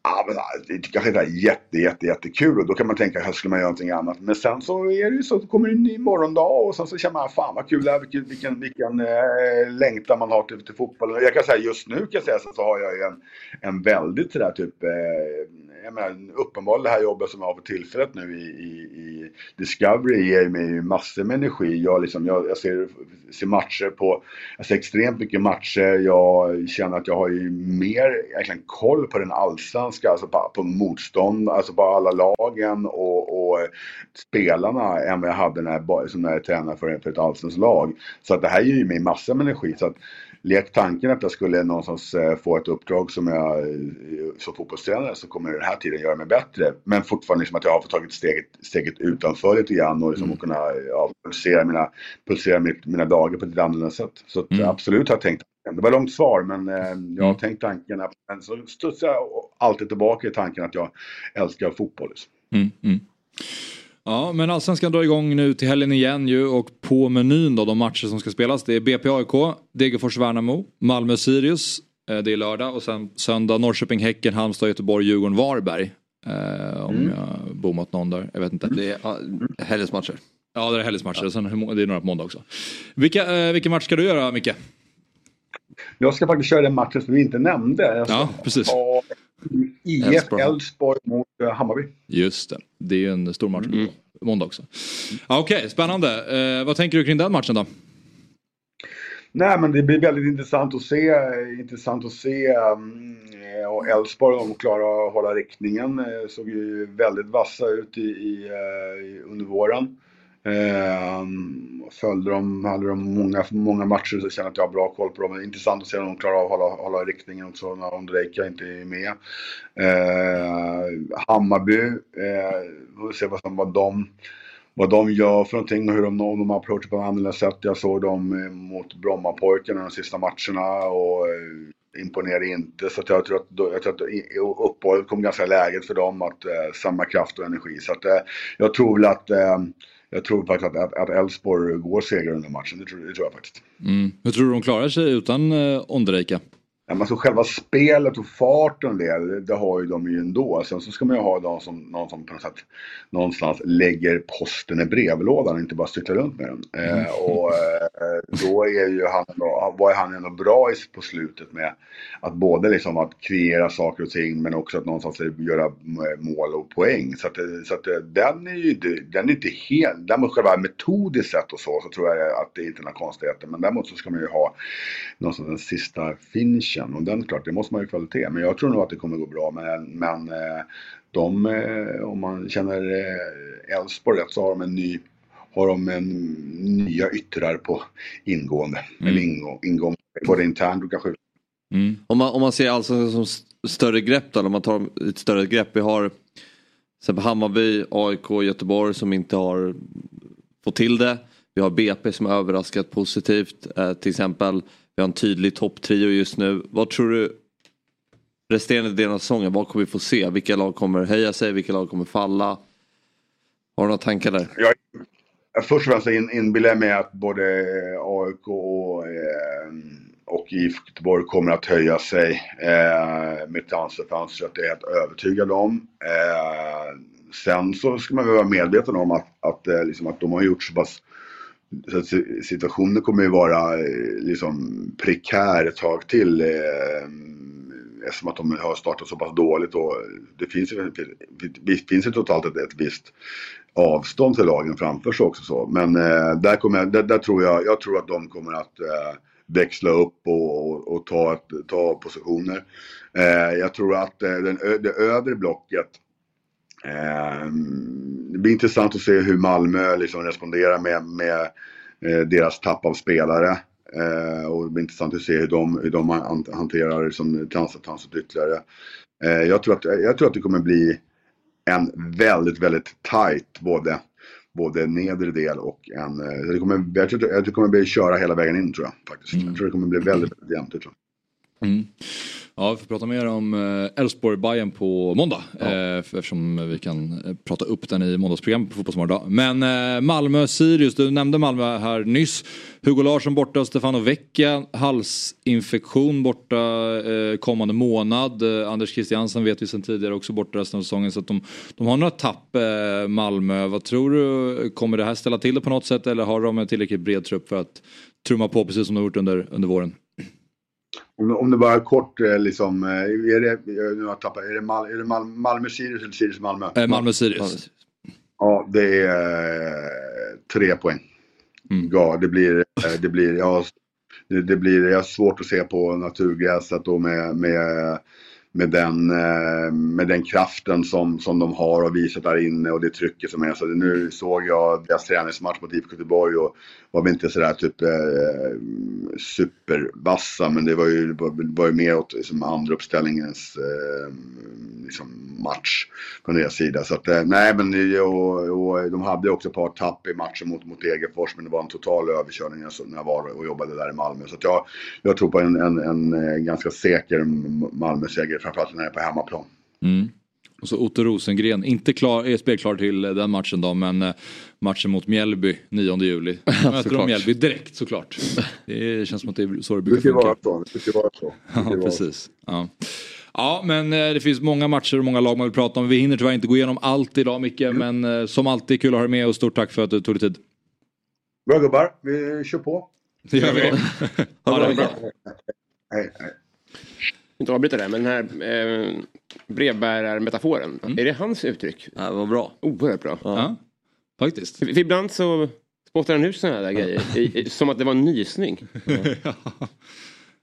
Ja, men det kanske inte är jätte, jätte, jättekul och då kan man tänka att skulle man göra någonting annat. Men sen så är det ju så att det kommer en ny morgondag och sen så känner man fan vad kul det är, vilken, vilken, vilken eh, längtan man har till, till fotbollen. Jag kan säga just nu kan jag säga så, så har jag ju en, en väldigt sådär typ, eh, jag menar uppenbarligen det här jobbet som jag har för tillfället nu i, i, i Discovery ger mig ju massor med energi. Jag, liksom, jag, jag ser, ser matcher på, jag ser extremt mycket matcher. Jag känner att jag har ju mer egentligen koll på den allsvenska, alltså på, på motstånd, alltså på alla lagen och, och spelarna än vad jag hade när jag, som när jag tränade för, för ett allsvenskt lag. Så att det här ger ju mig massor med energi. Så att, lek tanken att jag skulle någonstans eh, få ett uppdrag som jag eh, som fotbollstränare så kommer den här tiden göra mig bättre. Men fortfarande liksom att jag har fått tagit steget, steget utanför lite grann och liksom mm. kunna ja, pulsera, mina, pulsera mina dagar på ett annorlunda sätt. Så att, mm. absolut har jag tänkt det var långt svar men eh, jag har mm. tänkt tanken. Men så studsar jag alltid tillbaka i tanken att jag älskar fotboll. Liksom. Mm, mm. Ja, men allsvenskan drar igång nu till helgen igen ju och på menyn då de matcher som ska spelas det är BP AIK, Degerfors Värnamo, Malmö Sirius, eh, det är lördag och sen söndag Norrköping Häcken, Halmstad, Göteborg, Djurgården, Varberg. Eh, om mm. jag bommat någon där, jag vet inte. Det är helgens matcher. Ja det är helgens matcher, ja. sen det är några på måndag också. Vilka, eh, vilken match ska du göra Micke? Jag ska faktiskt köra den matchen som vi inte nämnde. Ja, precis. IF Elfsborg mot uh, Hammarby. Just det, det är ju en stor match mm. på måndag också. Okej, okay, spännande. Eh, vad tänker du kring den matchen då? Nej men det blir väldigt intressant att se, intressant att se um, och Elfsborg de klarar att hålla riktningen. Eh, såg ju väldigt vassa ut i, i, i under våren. Eh, följde dem, hade de många, många matcher så jag känner att jag har bra koll på dem. Intressant att se om de klarar av att hålla, hålla riktningen också när Ondrejka inte är med. Eh, Hammarby, eh, vi får se vad, som, vad, de, vad de gör för någonting och hur de, om de approachar på ett annorlunda sätt. Jag såg dem eh, mot Brommapojkarna de sista matcherna och eh, imponerade inte. Så jag tror att, jag tror att uppehållet kom ganska läget för dem att eh, samma kraft och energi. Så att, eh, jag tror väl att eh, jag tror faktiskt att Elfsborg går segrare under matchen. Det tror, det tror jag faktiskt. Mm. Hur tror du de klarar sig utan eh, Ondrejka? Alltså själva spelet och farten det, det har ju de ju ändå. Sen så ska man ju ha någon som, någon som på något sätt någonstans lägger posten i brevlådan och inte bara cyklar runt med den. Eh, mm. Eh, och eh, då är ju han, då, var han ändå bra i, på slutet med att både liksom att kreera saker och ting men också att någonstans göra mål och poäng. Så att, så att den är ju inte, den är inte helt, däremot själva metodiskt sett och så, så tror jag att det inte är några konstigheter. Men däremot så ska man ju ha någonstans den sista finishen matchen. Och den, klart, det måste man ju kvalitet. Men jag tror nog att det kommer gå bra. Men, men eh, de, eh, om man känner eh, Elfsborg rätt så har de en ny har de en nya yttrar på ingående. Mm. Eller ingång, ingång både internt och kanske mm. om, man, om man ser alltså som större grepp då, om man tar ett större grepp. Vi har Hammarby, AIK, Göteborg som inte har fått till det. Vi har BP som har överraskat positivt. Eh, till exempel vi har en tydlig topptrio just nu. Vad tror du resterande delen av säsongen, vad kommer vi få se? Vilka lag kommer höja sig, vilka lag kommer falla? Har du några tankar där? Jag, först och främst in, inbillar jag mig att både AIK och, eh, och IFK Göteborg kommer att höja sig eh, med att Det är jag helt övertygad om. Eh, sen så ska man vara medveten om att, att, eh, liksom att de har gjort så pass så situationen kommer ju vara eh, liksom prekär ett tag till eh, eftersom att de har startat så pass dåligt och det finns ju, det finns ju totalt ett, ett visst avstånd till lagen framför sig också så. Men eh, där, kommer jag, där, där, tror jag, jag tror att de kommer att eh, växla upp och, och, och ta, ta positioner. Eh, jag tror att eh, den, det övre blocket eh, blir intressant att se hur Malmö liksom responderar med, med eh, deras tapp av spelare. Eh, och det blir intressant att se hur de, hur de hanterar liksom, transferfönstret ytterligare. Eh, jag, tror att, jag tror att det kommer bli en väldigt, väldigt tight både, både nedre del och en... Det kommer, jag, tror, jag tror det kommer bli köra hela vägen in tror jag faktiskt. Mm. Jag tror det kommer bli väldigt, väldigt jämnt. Tror jag. Ja, vi får prata mer om eh, elfsborg bayern på måndag. Eh, för- eftersom vi kan eh, prata upp den i måndagsprogrammet på Fotbollsmorgon. Men eh, Malmö-Sirius, du nämnde Malmö här nyss. Hugo Larsson borta, Stefano Vecchia, halsinfektion borta eh, kommande månad. Eh, Anders Christiansen vet vi sedan tidigare också borta resten av säsongen. Så att de, de har några tapp, eh, Malmö. Vad tror du, kommer det här ställa till det på något sätt eller har de en tillräckligt bred trupp för att trumma på precis som de har gjort under, under våren? Om, om det bara kort eh, liksom, eh, är det, nu har jag tappat, är det, Mal, är det Mal, Malmö-Sirius eller Sirius-Malmö? Eh, Malmö-Sirius. Ja, det är tre poäng. Mm. Ja, det blir, det blir, ja, det blir, jag har svårt att se på naturgräset och med, med, med, den, eh, med den kraften som, som de har och visat där inne och det trycket som är. Så nu såg jag deras träningsmatch mot IFK Göteborg och var väl inte sådär typ eh, supervassa men det var ju, var, ju mer åt liksom, andra uppställningens eh, liksom, match från deras sida. Så att, eh, nej men och, och de hade också ett par tapp i matchen mot, mot Degerfors men det var en total överkörning alltså, när jag var och jobbade där i Malmö. Så att jag, jag tror på en, en, en, eh, ganska säker Malmö-seger framförallt när det är på hemmaplan. Mm. Och så Otto Rosengren, inte klar, är spelklar till eh, den matchen då men eh, matchen mot Mjällby 9 juli. Möter de. Mjällby direkt såklart. Det känns som att det är så det brukar funka. så. Det brukar vara så. Det brukar Ja, vara så. precis. Ja. ja, men eh, det finns många matcher och många lag man vill prata om. Vi hinner tyvärr inte gå igenom allt idag Micke, men eh, som alltid kul att ha dig med och stort tack för att du tog dig tid. Bra gubbar, vi kör på. Det gör vi. Ha det bra. Hej, hej. Inte avbryta det, men den här eh, brevbärarmetaforen. Är det hans uttryck? Ja, vad bra. Oerhört bra. Ja, faktiskt. För ibland så spottar han ut sådana där grejer. I, i, som att det var en nysning.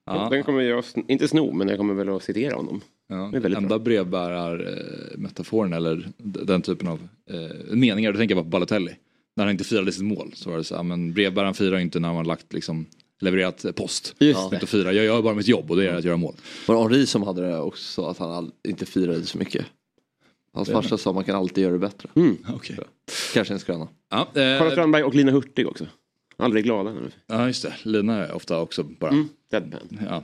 Ja. Den kommer jag, inte sno, men jag kommer väl att citera honom. Ja, Det är enda brevbärarmetaforen eller den typen av eh, meningar, då tänker jag på Balotelli. När han inte firade sitt mål så var det så här, men brevbäraren firar inte när man lagt liksom levererat post. Just att fira, jag gör bara mitt jobb och det är att göra mål. Var det Henri som hade det också att han inte firade så mycket? Hans farsa sa man kan alltid göra det bättre. Okej. Kanske en skröna. Ja, Carl eh, Strandberg och Lina Hurtig också. Aldrig glada. nu. ja, just det. Lina är ofta också bara. Mm. Deadpan. Ja.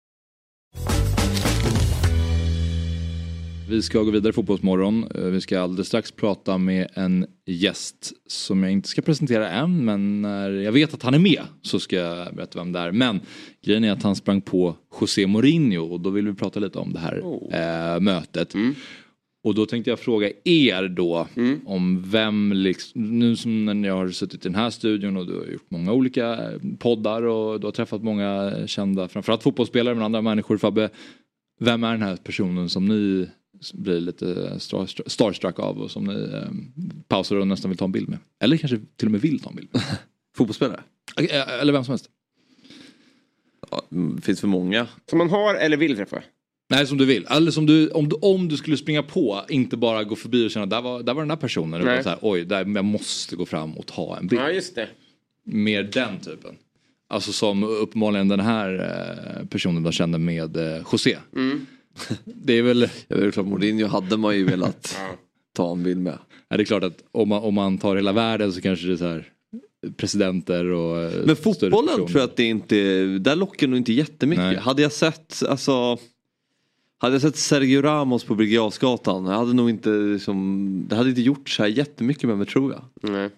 Vi ska gå vidare i Fotbollsmorgon. Eh, Vi ska alldeles strax prata med en gäst som jag inte ska presentera än men när jag vet att han är med så ska jag berätta vem det är. Men grejen är att han sprang på José Mourinho och då vill vi prata lite om det här eh, mötet. Och då tänkte jag fråga er då om vem, liksom, nu som när jag har suttit i den här studion och du har gjort många olika eh, poddar och du har träffat många kända, framförallt fotbollsspelare men andra människor Fabbe. Vem är den här personen som ni blir lite star- starstruck av och som ni eh, pausar och nästan vill ta en bild med? Eller kanske till och med vill ta en bild med? Fotbollsspelare? Eh, Eller vem som helst. Ja, det finns för många. Som man har eller vill träffa. Nej, som du vill. Eller som du, om, du, om du skulle springa på, inte bara gå förbi och känna där var, där var den där personen. Nej. så här, Oj, där, jag måste gå fram och ta en bild. Ja, just det. Mer den typen. Alltså som uppenbarligen den här eh, personen då kände med eh, José. Det är väl, Jag vet klart, Mourinho hade man ju velat ta en bild med. ja, det är klart att om man, om man tar hela världen så kanske det är så här presidenter och eh, Men fotbollen tror jag att det inte, där lockar nog inte jättemycket. Nej. Hade jag sett, alltså hade jag sett Sergio Ramos på Birger Jarlsgatan, jag hade nog inte liksom, det hade inte gjort så här jättemycket med mig tror jag. Nej.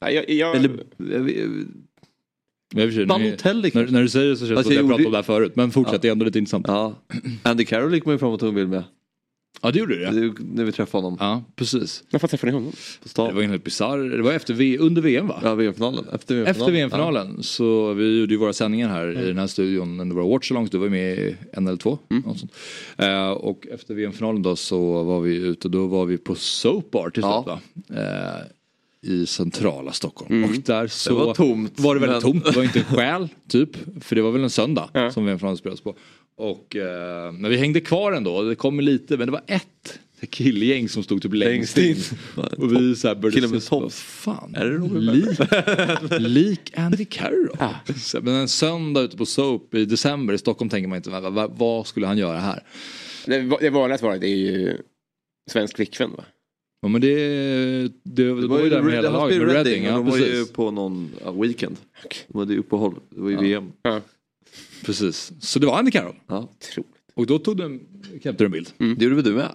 Nej, jag, jag, Eller, jag vet- Men i och för sig, Balotelli när, när du säger det så känns det Alltså, som att jag gjorde- om det här förut. Men fortsätt, det är ändå lite intressant. Ja, ja. Andy Carroll gick man ju fram och tog en bild med. det gjorde du ja. Det- När vi träffade honom Ja, precis. Varför träffade ni honom? på Det stan. var helt bisarr. Det var efter v, under VM va? Ja, VM-finalen. Efter VM-finalen. Efter VM-finalen så vi gjorde ju våra sändningar här i den här studion under våra watchalongs. Du var ju med i en eller två. något sånt. Eh, och efter VM-finalen då så var vi ute, då var vi på Soap Bar till slut Ja. va? Eh, i centrala Stockholm. Och där så var tomt, var det väldigt men- tomt. Det var inte en själ typ. För det var väl en söndag Ja. som VM-finalen spelades på. Och, eh, men vi hängde kvar ändå. Det kom lite, men det var ett killgäng som stod typ längst Längst in. in. Och vi så här började Killen med tops. fan. Är det Robin lik, lik Andy Carroll. Så, Men en söndag ute på Soap i december i Stockholm tänker man inte, vad, vad, skulle han göra här? Det, det vanliga svaret är ju svensk flickvän va? Ja men det, det, det, var ju där med hela laget med i Reading. Ja, de var ju på någon ja, weekend. De hade ju uppehåll. Det var ju VM. Ja. precis. Så det var Andy Carroll. Ja. Och då tog du, knäppte du en bild. Det gjorde väl du med?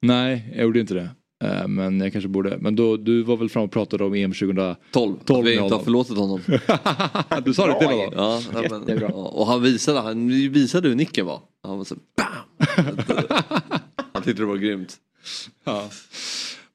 Nej, jag gjorde inte det. Eh, Men jag kanske borde. Men då, du var väl fram och pratade om EM 2012. 12. Tolv Att vi inte har förlåtit honom. Du sa det till honom? Ja, men, ja, och han visade, han visade hur nicken var. Han var så BAM! han tyckte det var grymt. Ja.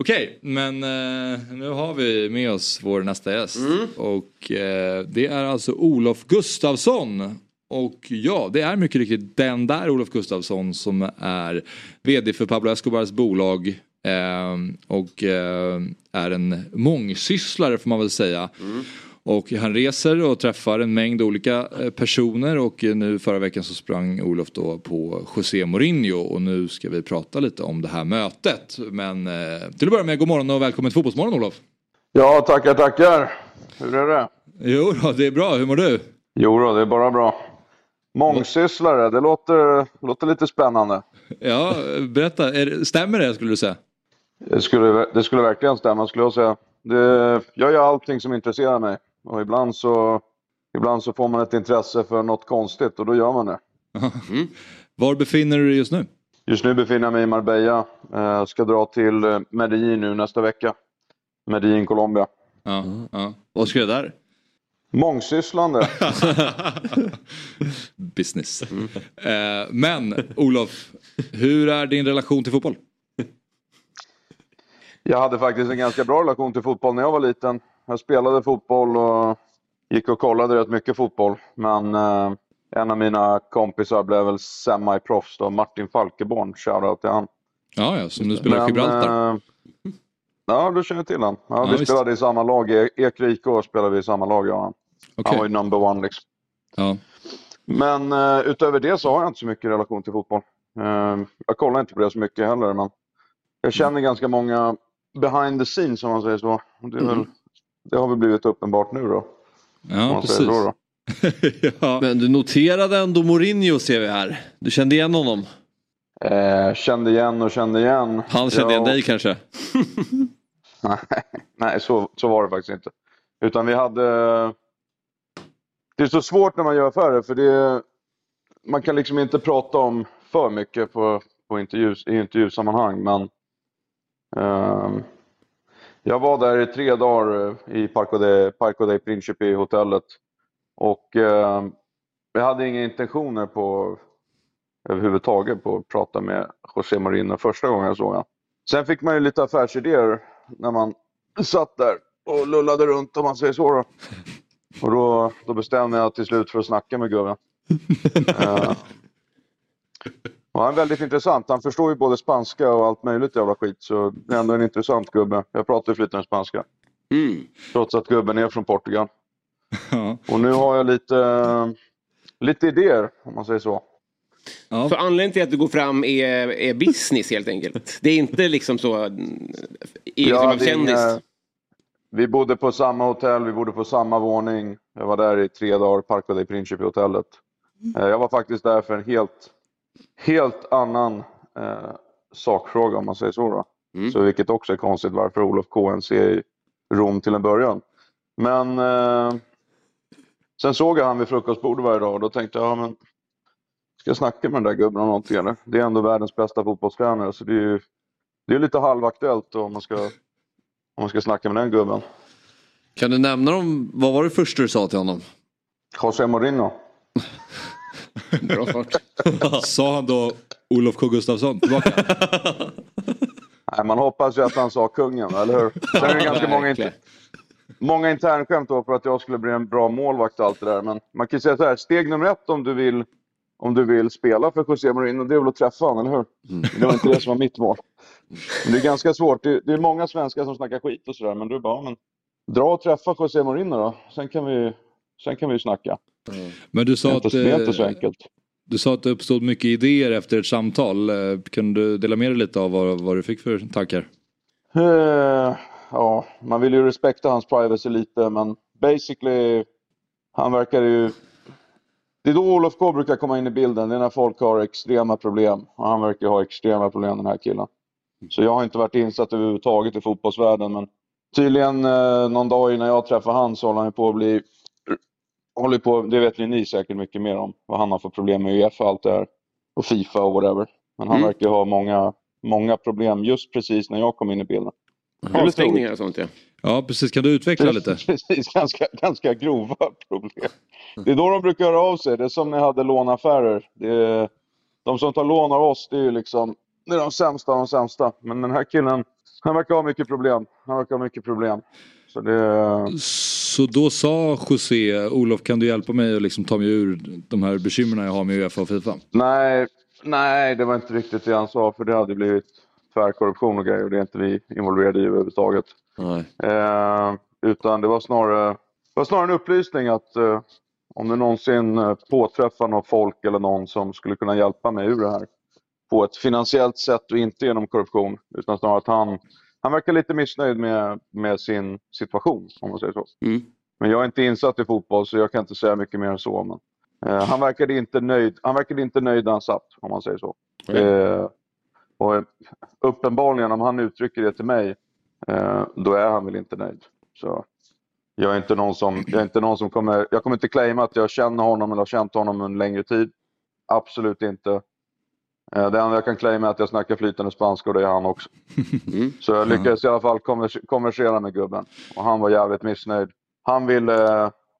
Okej, men eh, nu har vi med oss vår nästa gäst. Och eh, det är alltså Olof Gustafsson. Och ja, det är mycket riktigt den där Olof Gustafsson som är vd för Pablo Escobars bolag. Eh, och eh, är en mångsysslare får man väl säga. Och han reser och träffar en mängd olika eh, personer och eh, nu förra veckan så sprang Olof då på José Mourinho och nu ska vi prata lite om det här mötet. Men eh, till att börja med, god morgon och välkommen till Fotbollsmorgon Olof. Ja, tackar, tackar. Hur är det? Jo då, det är bra, hur mår du? Jo då, det är bara bra. Mångsysslare, det låter, låter lite spännande. Ja, berätta, är, stämmer det skulle du säga? Det skulle, det skulle verkligen stämma, skulle jag säga. Det, jag gör allting som intresserar mig. Och ibland så, ibland så får man ett intresse för något konstigt och då gör man det. Var befinner du dig just nu? Just nu befinner jag mig i Marbella. Eh, ska dra till eh, Medellin nu nästa vecka. Medellin, Colombia. Ja, ja. Vad ska jag där? Mångsysslande. Business. Eh, men Olof, hur är din relation till fotboll? Jag hade faktiskt en ganska bra relation till fotboll när jag var liten. Jag spelade fotboll och gick och kollade rätt mycket fotboll. Men eh, en av mina kompisar blev väl semi-proffs då, Martin Falkeborn. Shoutout till han. Ja, ja, som nu spelar i Gibraltar. eh, ja, du känner till han. Ja, Ja, vi visst. spelade i samma lag. I Ekrike spelade vi i samma lag, ja. Okej. Han var ju number one liksom. Ja. Men eh, utöver det så har jag inte så mycket relation till fotboll. Eh, jag kollar inte på det så mycket heller, men jag känner ganska många behind the scenes om man säger så. Det, är väl, det har väl blivit uppenbart nu då. ja, precis. så då. ja. Men du noterade ändå Mourinho ser vi här. Du kände igen honom. Eh, kände igen och kände igen. Han kände igen Ja, dig kanske. Nej, nej så, så var det faktiskt inte. Utan vi hade... Det är så svårt när man gör affärer för det... Man kan liksom inte prata om för mycket på, på intervju, i intervjusammanhang men... ehm, jag var där i tre dagar eh, i Parco de, Parco de Principe i hotellet. Och ehm, jag hade inga intentioner på överhuvudtaget på att prata med José Mourinho första gången jag såg honom. Sen fick man ju lite affärsidéer när man satt där och lullade runt om man säger så då. Och då, då bestämde jag till slut för att snacka med gubben. Eh, och han är väldigt intressant. Han förstår ju både spanska och allt möjligt jävla skit. Så det är ändå en intressant gubbe. Jag pratar ju flytande spanska. Mm. Trots att gubben är från Portugal. Ja. Och nu har jag lite, lite idéer om man säger så. För anledningen till att du går fram är, är business helt enkelt. Det är inte liksom så mm, egenskap av det är kändis. inga- Vi bodde på samma hotell, vi bodde på samma våning. Jag var där i tre dagar, Parco dei Principi hotellet. Eh, Jag var faktiskt där för en helt, helt annan eh, sakfråga om man säger så. Då. så. Vilket också är konstigt varför Olof KNC i Rom till en början. Men eh, sen såg jag han vid frukostbordet varje dag och då tänkte jag, ja, men, ska jag snacka med den där gubben om någonting eller? Det är ändå världens bästa fotbollstränare så det är ju det är lite halvaktuellt om man ska om man ska snacka med den gubben. Kan du nämna dem? Vad var det första du sa till honom? José Mourinho. Bra fart. Sa han då Olof K Gustafsson tillbaka? Nej, man hoppas ju att han sa kungen, eller hur? Sen är det ganska många, inter... många internskämt då för att jag skulle bli en bra målvakt och allt det där. Men man kan ju säga så här, steg nummer ett om du vill, om du vill spela för José Mourinho, det är väl att träffa honom, eller hur? Det var inte det som var mitt mål. Men det är ganska svårt. Det, det är många svenskar som snackar skit och sådär, men du bara, men dra och träffa José Mourinho då. Sen kan vi, sen kan vi ju snacka. Men du sa att, det är inte så eh, enkelt. du sa att det uppstod mycket idéer efter ett samtal. Eh, Kan du dela med dig lite av vad, vad du fick för tankar? Eh, ja, man vill ju respekta hans privacy lite, men basically, han verkar ju... Det är då Olof K brukar komma in i bilden, det är när folk har extrema problem. Och han verkar ha extrema problem den här killen. Så jag har inte varit insatt överhuvudtaget i fotbollsvärlden, men tydligen eh, någon dag innan jag träffar han så håller han på att bli... Håller på, det vet ju ni säkert mycket mer om, vad han har för problem med Uefa och allt det här. Och Fifa och whatever. Men han Mm. verkar ha många, många problem just precis när jag kom in i bilden. Lite Avstängningar och sånt ja. Ja precis, kan du utveckla lite? Precis, ganska, ganska grova problem. Det är då de brukar höra av sig. Det är som när jag hade lånaffärer. Det är, de som tar lån av oss, det är ju liksom det är de sämsta av de sämsta. Men den här killen, han verkar ha mycket problem. Han verkar ha mycket problem. Så det... Så då sa José, Olof kan du hjälpa mig att liksom ta mig ur de här bekymren jag har med Uefa och Fifa? Nej, nej, det var inte riktigt det han sa. För det hade blivit tvärkorruption och grejer. Och det är inte vi involverade i överhuvudtaget. Eh, utan det var snarare, var snarare en upplysning att eh, om du någonsin eh, påträffar någon folk eller någon som skulle kunna hjälpa mig ur det här på ett finansiellt sätt och inte genom korruption. Utan snarare att han, han verkar lite missnöjd med, med sin situation om man säger så. Mm. Men jag är inte insatt i fotboll så jag kan inte säga mycket mer än så. Men, eh, han, verkade inte nöjd, han verkade inte nöjd när han satt om man säger så. Eh, och uppenbarligen om han uttrycker det till mig eh, då är han väl inte nöjd. Så jag är inte någon som, jag är inte någon som kommer, jag kommer inte claima att jag känner honom eller har känt honom en längre tid. Absolut inte. Eh, det enda jag kan claima är att jag snackar flytande spanska och det är han också. Så jag lyckades i alla fall konvers- konversera med gubben. Och han var jävligt missnöjd. Han vill,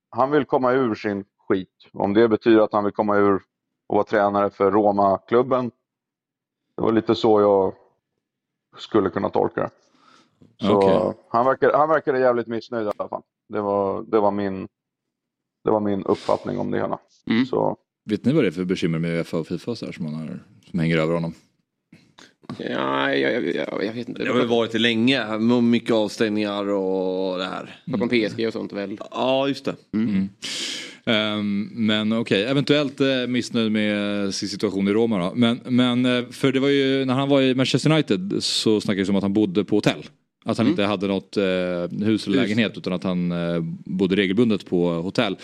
han vill komma ur sin skit. Om det betyder att han vill komma ur och vara tränare för Roma-klubben. Det var lite så jag skulle kunna tolka det. Så Okej. han, verkar, han verkade jävligt missnöjd i alla fall. Det var, det var, min, det var min uppfattning om det hela. Mm. Så, Vet ni vad det är för bekymmer med Uefa och Fifa så här, som, man har, som hänger över honom? Ja, jag, jag, jag, jag vet inte. Det har väl varit det länge. med Mycket avstängningar och det här. Bakom PSG och sånt väl. Ja, just det. Ehm, men okej, eventuellt eh, missnöjd med sin situation i Roma då. Men, men eh, för det var ju, när han var i Manchester United så snackades det om att han bodde på hotell. Att han inte hade något eh, hus eller lägenhet utan att han eh, bodde regelbundet på hotell.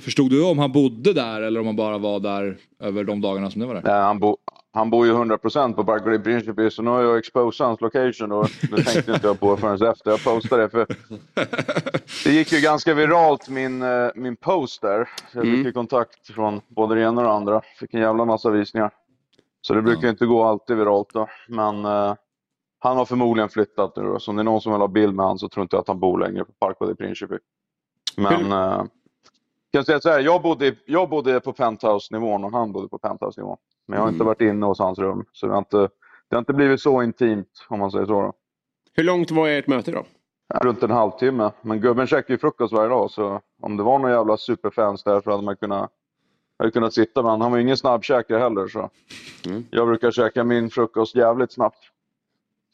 Förstod du om han bodde där eller om han bara var där över de dagarna som det var där? nej, han, bo, han bor ju 100% på Barclay Principe så nu har jag exposat hans location och det tänkte inte jag på förrän efter jag postade det. För det gick ju ganska viralt min, eh, min post där. Jag fick ju kontakt från både det ena och det andra. Fick en jävla massa visningar. Så det brukar ju inte gå alltid viralt då. Men eh, han har förmodligen flyttat nu då. Så om det är någon som vill ha bild med han så tror inte jag att han bor längre på Parkway de Principe. Men eh, kan säga så här, jag bodde, jag bodde på penthouse-nivån och han bodde på penthouse-nivån. Men jag har inte varit inne hos hans rum. Så det har inte, det har inte blivit så intimt om man säger så. Då. Hur långt var ert möte då? Runt en halvtimme. Men gubben käkar ju frukost varje dag så om det var några jävla superfans där så hade man kunnat, hade kunnat sitta med honom. Han var ju ingen snabbkäkare heller så. Jag brukar käka min frukost jävligt snabbt.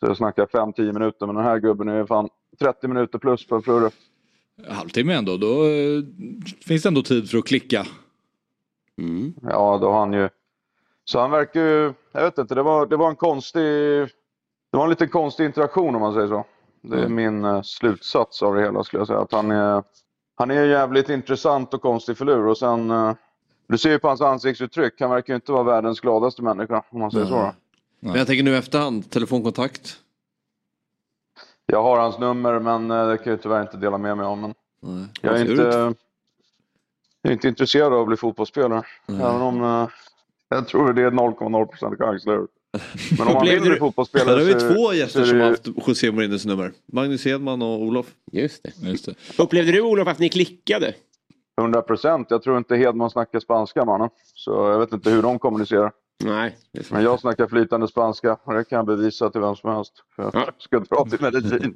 Så jag snackar 5-10 minuter men den här gubben är fan 30 minuter plus på frulle. Halvtimme ändå, då eh, finns det ändå tid för att klicka. Ja, då har han ju... Så han verkar ju... Jag vet inte, det var, det var en konstig... Det var en lite konstig interaktion om man säger så. Det är min eh, slutsats av det hela skulle jag säga. Att han är, han är jävligt intressant och konstig filur och sen... eh, Du ser ju på hans ansiktsuttryck, han verkar ju inte vara världens gladaste människa om man säger så. Då. Men jag tänker nu efterhand, telefonkontakt. Jag har hans nummer men eh, det kan jag tyvärr inte dela med mig om. Men Nej. jag är inte, jag är inte intresserad av att bli fotbollsspelare. Även om eh, jag tror det är 0,0% chans. eller? Men om man vill bli du- Där fotbollsspelare har vi så- två så gäster som har haft José Mourinhos nummer. Magnus Hedman och Olof. Just det. Just det. Upplevde du Olof att ni klickade? 100 procent. Jag tror inte Hedman snackar spanska mannen. Så jag vet inte hur de kommunicerar. Nej. Men jag snackar flytande spanska och det kan jag bevisa till vem som helst. För jag Ja. ska dra till Medellin.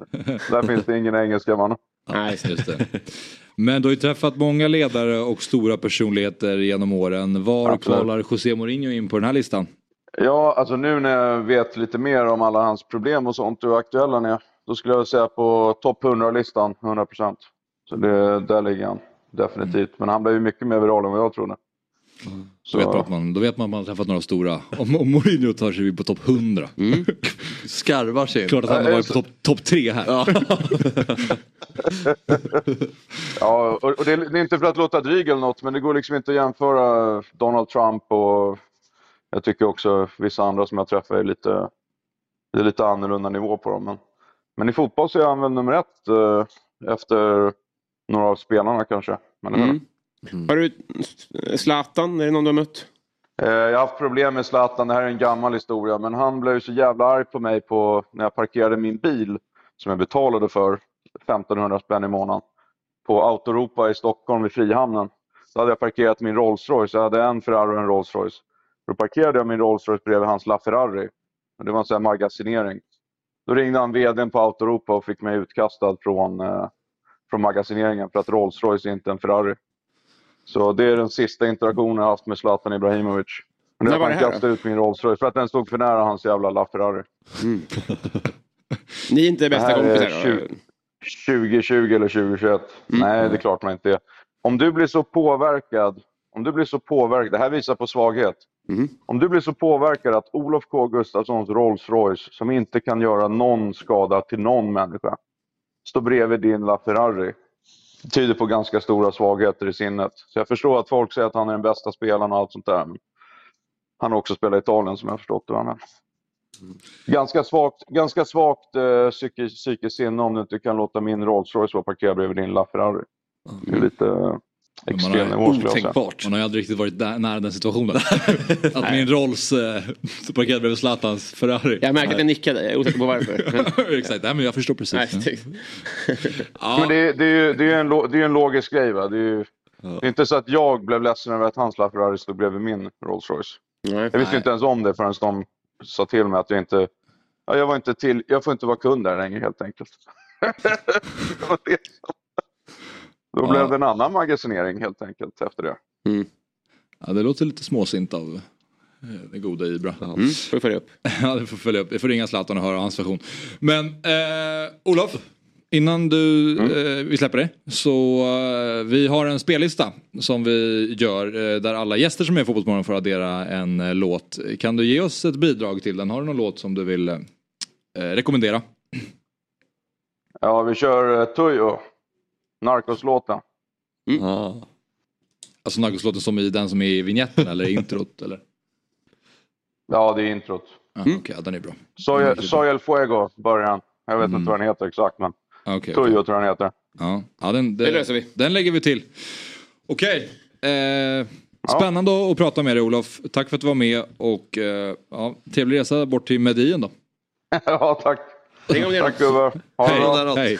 Där finns det ingen engelska mannen. Nej. Just det. Men du har ju träffat många ledare och stora personligheter genom åren. Var Absolut. kvalar José Mourinho in på den här listan? Ja, alltså nu när jag vet lite mer om alla hans problem och sånt och hur aktuell han är. då skulle jag säga på topp 100-listan, 100%. Så det, där ligger han definitivt. Men han blev ju mycket mer viral än vad jag trodde. Då vet, man att man, då vet man att man har träffat några stora. Om, om Mourinho tar sig på topp 100. Skarvar sig. Klart att han har varit på topp top 3 här. Ja, och, och det, är, det är inte för att låta dryg eller något, men det går liksom inte att jämföra Donald Trump och jag tycker också vissa andra som jag träffar är lite, det är lite annorlunda nivå på dem. Men, men i fotboll så är han väl nummer ett eh, efter några av spelarna kanske. Men, Mm. Mm. Har du Zlatan, är det någon du har mött? Eh, jag har haft problem med Zlatan, det här är en gammal historia, men han blev så jävla arg på mig på, när jag parkerade min bil som jag betalade för 1500 spänn i månaden på Autoropa i Stockholm vid Frihamnen. Då hade jag parkerat min Rolls Royce, jag hade en Ferrari och en Rolls Royce. Då parkerade jag min Rolls Royce bredvid hans LaFerrari. Det var en sån här magasinering. Då ringde han vdn på Autoropa och fick mig utkastad från, eh, från magasineringen för att Rolls Royce är inte en Ferrari. Så det är den sista interaktionen jag haft med Zlatan Ibrahimovic. Men nu var har det han kastat ut min Rolls Royce för att den stod för nära hans jävla LaFerrari. Ni är inte bästa Det här är kompisar? 20, 2020 eller 2021. Nej, det är klart man inte är. Om du blir så påverkad, om du blir så påverkad, det här visar på svaghet. Om du blir så påverkad att Olof K Gustafssons Rolls Royce, som inte kan göra någon skada till någon människa, står bredvid din LaFerrari. Tyder på ganska stora svagheter i sinnet. Så jag förstår att folk säger att han är den bästa spelaren och allt sånt där. Men han har också spelat i Italien som jag har förstått det. Men... Ganska svagt, ganska svagt eh, psyki- psykiskt sinne om du inte kan låta min Rolls Royce vara parkerad bredvid din LaFerrari. Det är lite extrem säga. Man har ju aldrig riktigt varit där, nära den situationen. att min Rolls eh, parkerad bredvid Zlatans Ferrari. Jag märker att jag nickade, jag är osäker på varför. Exakt, nej, men jag förstår precis. Nej, Men det, det, är ju, det, är en, det är en logisk grej. Va? Det, är ju, det är inte så att jag blev ledsen över att hans LaFerrari stod bredvid min Rolls Royce. Jag visste Nej. inte ens om det förrän de sa till mig att jag inte... Ja, jag, var inte till, jag får inte vara kund där längre helt enkelt. Det det Då blev det en annan magasinering helt enkelt efter det. Ja, det låter lite småsint av eh, den goda Ibra. Mm, får vi följa upp. ja, det får följa upp. Jag får ringa Zlatan och höra hans version. Men eh, Olof, innan du, eh, vi släpper dig. Så eh, vi har en spellista som vi gör eh, där alla gäster som är i Fotbollsmorgon får addera en eh, låt. Kan du ge oss ett bidrag till den? Har du någon låt som du vill eh, rekommendera? Ja, vi kör uh, Tuyo. Narcos-låten. Alltså Narcos-låten som i den som är i vignetten eller introt? Eller? Ja, det är introt. Ja, Okej, ja, den är bra. Soy, Soy el Fuego, början. Jag vet inte vad den heter exakt, men Okej, Tuyo okej. tror jag den heter. Ja, ja den, Det löser vi. Den lägger vi till. Okej. Eh, spännande att prata med dig Olof. Tack för att du var med och eh, ja, trevlig resa bort till Medien då. ja, tack. Ring om det är Tack gubbar. Ha det bra. Hej.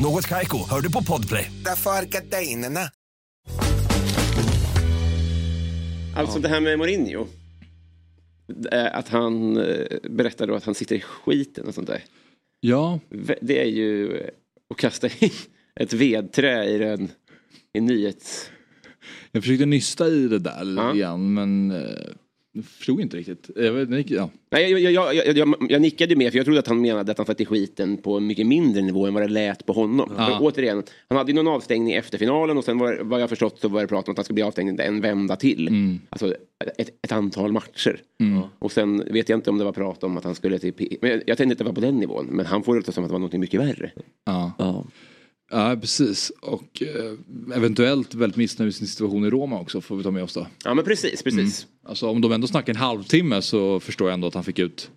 Något Kaiko, hör du på Podplay. Därför. Alltså det här med Mourinho. Eh, Att han eh, berättar då att han sitter i skiten och sånt där. Ja. Det är ju att kasta in ett vedträ i den i nyhets... Jag försökte nysta i det där lite Ja. grann men eh, jag förstod inte riktigt. Jag, vet, det gick- ja. Nej, jag, jag, jag, jag, jag nickade med för jag trodde att han menade att han satt i skiten på en mycket mindre nivå än vad det lät på honom. Ja. För återigen, han hade ju någon avstängning efter finalen och sen var, vad jag förstått så var det prat om att han skulle bli avstängd en vända till. Mm. Alltså ett, ett antal matcher. Och sen vet jag inte om det var prat om att han skulle till... P- Men jag, jag tänkte inte att det var på den nivån. Men han får det som att det var något mycket värre. Ja. ja. Precis. Och eh, eventuellt väldigt missnöjd med sin situation i Roma också får vi ta med oss då. Ja men precis, precis. Alltså om de ändå snackar en halvtimme så förstår jag ändå att han fick ut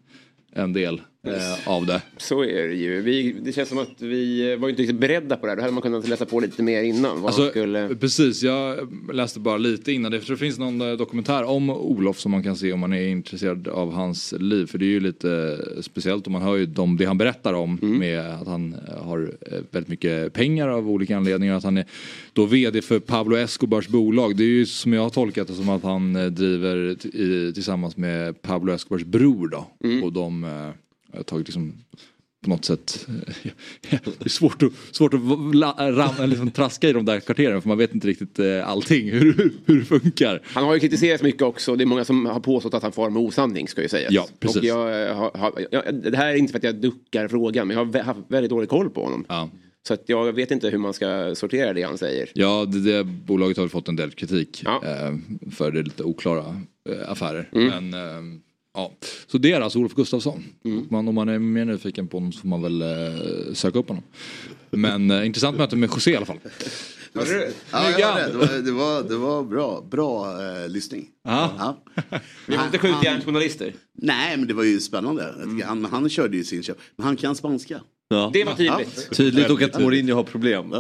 en del eh, av det. Så är det ju. Vi, det känns som att vi var inte riktigt beredda på det här. Då hade man kunnat läsa på lite mer innan. Alltså, skulle... Precis, jag läste bara lite innan det. För det finns någon eh, dokumentär om Olof som man kan se om man är intresserad av hans liv. För det är ju lite speciellt och man hör ju de, det han berättar om Mm. med att han eh, har eh, väldigt mycket pengar av olika anledningar. Att han är då vd för Pablo Escobars bolag. Det är ju som jag har tolkat det som att han driver i, tillsammans med Pablo Escobars bror då. Mm. Och de eh, har tagit liksom på något sätt. Det är svårt att, svårt att ram, liksom, traska i de där kvarteren för man vet inte riktigt eh, allting hur, hur det funkar. Han har ju kritiserats mycket också. Det är många som har påstått att han far med osanning ska ju sägas. Ja, precis. Och jag, eh, har, jag, det här är inte för att jag duckar frågan men jag har haft väldigt dålig koll på honom. Ja. Så att jag vet inte hur man ska sortera det han säger. Ja, det, det bolaget har fått en del kritik Ja. eh, för det lite oklara eh, affärer. Mm. Men eh, ja, så det är alltså Olof Gustafsson. Man, om man är mer nyfiken på honom så får man väl eh, söka upp honom. Men eh, intressant möte med José i alla fall. Ja, jag hörde. det, var, det, var, det var bra, bra eh, lyssning. Ja. Vi var inte skjutjärnsjournalister. Nej, men det var ju spännande. Tycker Han, han körde ju sin köp. Men han kan spanska. Ja. Det var tydligt. Tydligt och att Mourinho har problem.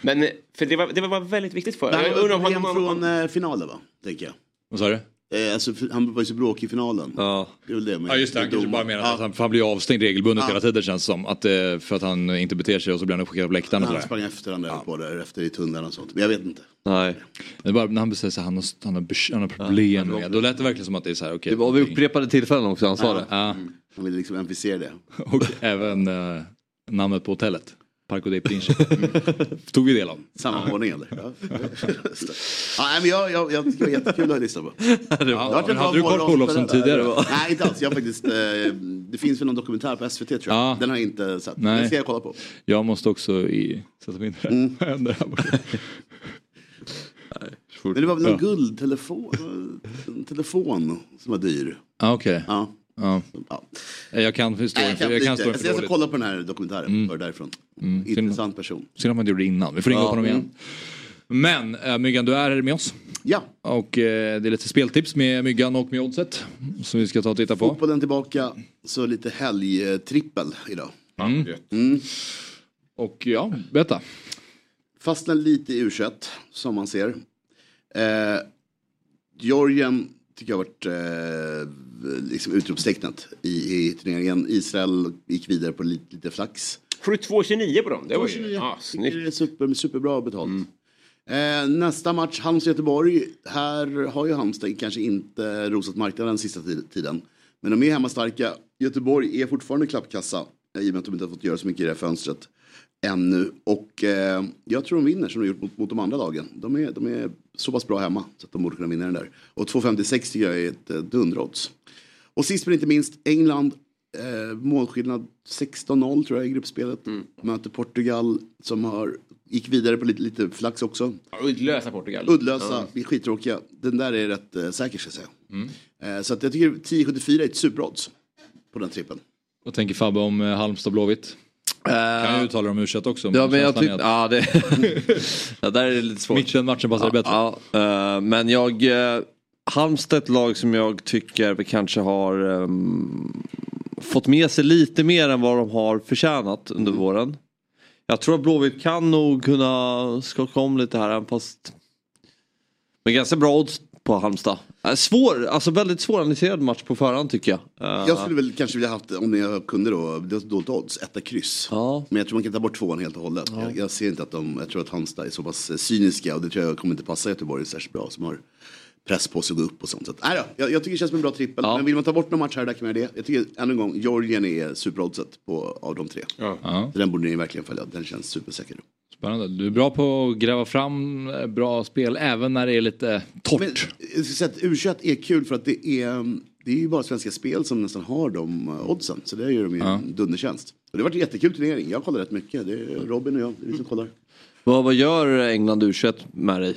Men eh, för det var, det var väldigt viktigt för jag han var om, från eh, finalen va? Tänker jag. Vad sa du? Eh, alltså, han var ju så bråkig i finalen. Ja. Det är väl det med, Ja just det, han kanske bara menar Ja. att han, han blir avstängd regelbundet Ja. hela tiden känns det som. Att, eh, för att han inte beter sig och så blir han uppskickad på läktaren och Han sådär. sprang efter han där på där efter i tunneln och sånt. Men jag vet inte. Nej. Det är bara när han säger att han har, han har, han har problem med. Då lät det verkligen som att det är så här, okej. Det var vid upprepade tillfällen också han sa det. Ja, Han ville liksom emphasera det. och även eh, namnet på hotellet. Parco dei Principi. Tog vi del av. Samma ordning eller? Ja. ja, men jag, jag, jag tycker det var jättekul att lyssna på. Det bra hade du koll på. Olofsson tidigare? Nej inte alls, jag faktiskt, eh, det finns väl någon dokumentär på SVT tror jag. Ja. Den har jag inte sett. Nej. Den ska jag kolla på. Jag måste också i, sätta mig in i det. Mm. Händer här? Men det var väl någon Ja. guldtelefon, en telefon som var dyr. Ah, Okej. Ja. Ja. Ja. Jag kan historien jag, jag kan historien Alltså, jag ska kolla på den här dokumentären, för därifrån. Mm. Intressant person. Synd att man inte gjorde det innan. Vi får ringa Ja. upp honom igen. Mm. Men äh, Myggan, du är med oss. Ja, Och eh, det är lite speltips med Myggan och med Oddset. Som vi ska ta och titta på. fotbollen tillbaka, så lite helgtrippel idag. Mm. Mm. Och ja, berätta. Fastnar lite i u som man ser. Eh, Georgien tycker jag har varit eh, liksom utropstecknet i, i turneringen. Israel gick vidare på lite, lite flax. 72-29 på dem. Det var ju... 29. Ja, Tycker snyggt. det är super, superbra betalt. Eh, nästa match, Halmstad-Göteborg. Här har ju Halmstad kanske inte rosat marknaden sista tid- tiden. Men de är hemmastarka. Göteborg är fortfarande klappkassa. eh, I och med att de inte har fått göra så mycket i det här fönstret ännu. Och eh, jag tror de vinner som de gjort mot, mot de andra lagen. De är, de är så pass bra hemma så att de borde kunna vinna den där. Och 2,56 tycker jag är ett eh, dunderodds. Och sist men inte minst England. Eh, målskillnad 16-0 tror jag i gruppspelet. Möter Portugal som har, gick vidare på lite, lite flax också. Ja, Uddlösa Portugal. Uddlösa, vi är skittråkiga. Den där är rätt eh, säker ska jag säga. Eh, så att jag tycker 10,74 är ett superodds på den trippen. Vad tänker Fabbe om eh, Halmstad Blåvitt? Kan ju uttala dem u också. Ja men jag att ja det, ja, där är det lite svårt. Mitchen-matchen passade bättre. Ja, ja, eh, men jag, eh, Halmstad ett lag som jag tycker vi kanske har ehm, fått med sig lite mer än vad de har förtjänat under våren. Jag tror att Blåvitt kan nog kunna skaka om lite här fast med ganska bra odds på Halmstad. Eh, Svår, alltså väldigt svåranalyserad match på förhand tycker jag. Eh, Jag skulle väl kanske vilja haft, om jag kunde då, det var dåligt odds, etta kryss. Ja. Men jag tror man kan ta bort tvåan helt och hållet. Jag, jag ser inte att de, jag tror att Halmstad är så pass eh, cyniska och det tror jag kommer inte passa Göteborg särskilt bra som har press på sig att gå upp och sånt. Så att, nej då, jag, jag tycker det känns som en bra trippel. Ja. Men vill man ta bort någon match här, där kan man göra det. Jag tycker ännu en gång, Georgien är superoddset på, av de tre. Ja. Så den borde ni verkligen följa, den känns supersäker. Spännande. Du är bra på att gräva fram eh, bra spel även när det är lite torrt. Att U21 är kul för att det är, det är ju bara Svenska Spel som nästan har de eh, oddsen. Så det gör de ju en dundertjänst. Och det har varit en jättekul turnering. Jag kollar rätt mycket. Det är Robin och jag, det är vi som kollar. vad, vad gör England U21 med dig?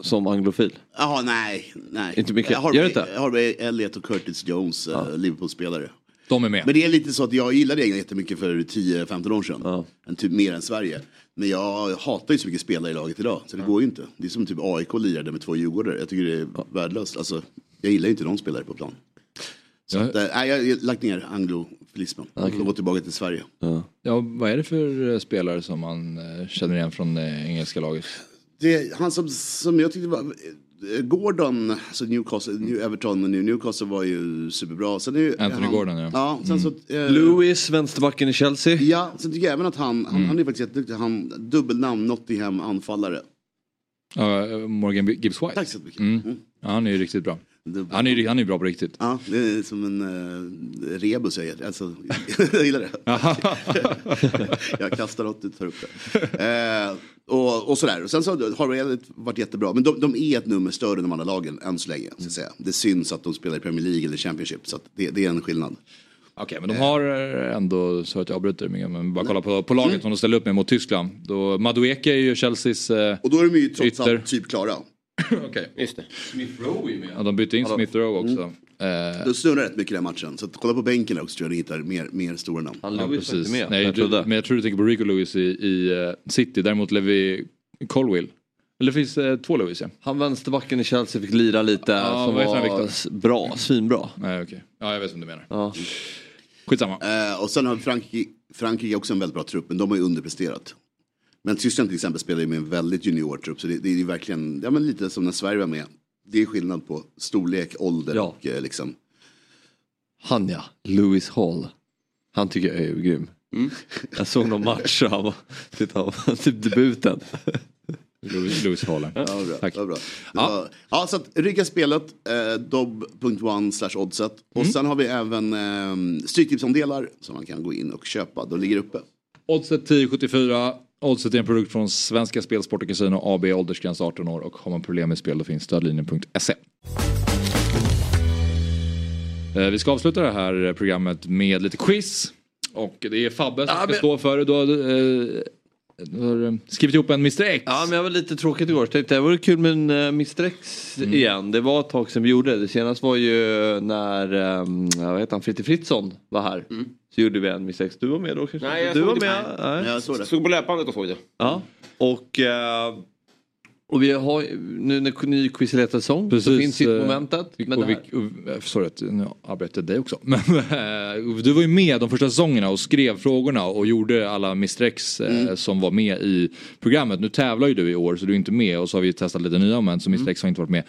Som anglofil? Jaha, nej, nej. Inte mycket. Harvey, Gör det inte? Harvey Elliot och Curtis Jones, ja. Liverpool-spelare. De är med. Men det är lite så att jag gillade England jättemycket för 10-15 år sedan. Ja. En typ mer än Sverige. Men jag hatar ju så mycket spelare i laget idag. Så det går ju inte. Det är som typ AIK lirade med två djurgårdare. Jag tycker det är värdelöst. Alltså, jag gillar ju inte någon spelare på plan. Så Ja. att, nej, jag har lagt ner anglofilismen och Okej. gått tillbaka till Sverige. Ja, vad är det för eh, spelare som man eh, känner igen från det engelska laget? Det, han som, som jag tyckte var... Gordon, alltså Newcastle, New Everton och New- Newcastle var ju superbra. Sen är ju Anthony han, Gordon, ja. Ja, sen så, eh, Lewis, vänsterbacken i Chelsea. Ja, sen tycker jag även att han, han, Mm. han är faktiskt jätteduktig. Han, dubbelnamn, Nottingham anfallare. Eh, Morgan Gibbs White. Tack så mycket. Mm. Ja, han är ju riktigt bra. Han är han är bra på riktigt. Ja, det är som en uh, rebus jag är. Alltså, jag gillar det. jag kastar något, du tar upp det. Eh, och, och sådär. Och sen så har det varit jättebra. Men de, de är ett nummer större än de andra lagen än så länge. Så att säga. Det syns att de spelar i Premier League eller Championship. Så det, det är en skillnad. Okej, men de har eh, ändå, så att jag avbryter men bara kolla på, på laget som de ställer upp med mot Tyskland. Då, Madueke är ju Chelseas eh, Och då är de ju trots allt typ klara. Okej. Just det. Smith Rowe är med. Ja, de bytte in Hallå. Smith Rowe också. Mm. Eh, Det snurrar rätt mycket i den matchen. Så att kolla på bänken också tror jag ni hittar mer, mer stora namn. ja, precis. Nej, du, men jag tror du tänker på Rico Lewis i, i eh, City, däremot Levi Colwill. Eller det finns eh, två Lewis ja. Han vänsterbacken i Chelsea fick lira lite Ja, som var bra, svinbra. Nej, okej. Ja, jag vet vad du menar. Ja. Skitsamma. Eh, och sen har Frankrike, Frankrike också en väldigt bra trupp, men de har ju underpresterat. Men Tyskland till exempel spelar ju med en väldigt junior trupp, så det, det är ju verkligen, ja men lite som när Sverige var med. Det är skillnad på storlek, ålder Ja. och eh, liksom. Han ja, Lewis Hall. Han tycker jag är grym. Jag såg någon match och han var, titta, var typ debuten. Lewis, Hall. Ja, bra, Tack. Ja, bra. Ja. ja, så att rygga spelet, eh, dob.one slash oddset. Och sen har vi även eh, stryktipsandelar som man kan gå in och köpa. De ligger uppe. Oddset 1074. Oddset är en produkt från Svenska Spel, Sport och Casino AB, åldersgräns 18 år och har man problem med spel då finns stödlinjen.se. Eh, Vi ska avsluta det här programmet med lite quiz. Och det är Fabbe som ska men- stå för det. Du har, du har eh, skrivit ihop en Mr X. Ja men jag var lite tråkigt igår. Tänkte det vore kul med en uh, Mr X Mm. igen. Det var ett tag sedan vi gjorde det. Senaste var ju när, um, vad heter han, Fritte Fritzson var här. Så gjorde vi en Mr X. Du var med då kanske? Nej, jag du såg var det. med? Nej. Nej. Jag såg det. Stod på löpbandet och såg det. Ja. Och, eh, och vi har nu när ny quizletarsäsong så finns ju eh, momentet. Men och vi, och, eh, sorry att nu avbröt jag dig också. Men eh, du var ju med de första säsongerna och skrev frågorna och gjorde alla Mr X eh, Mm. som var med i programmet. Nu tävlar ju du i år så du är inte med och så har vi testat lite nya moment så Mm. Mr X har inte varit med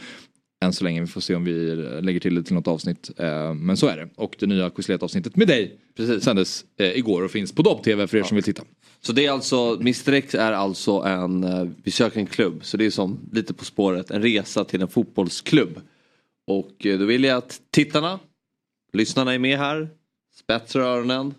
än så länge. Vi får se om vi lägger till det till något avsnitt. Eh, men så är det. Och det nya quizlet-avsnittet med dig Precis. sändes eh, igår och finns på Dobb-TV för er som vill titta. så det är alltså, Mr X är alltså en, eh, vi söker en klubb. Så det är som lite på spåret, en resa till en fotbollsklubb. Och då vill jag att tittarna, lyssnarna är med här, spetsar öronen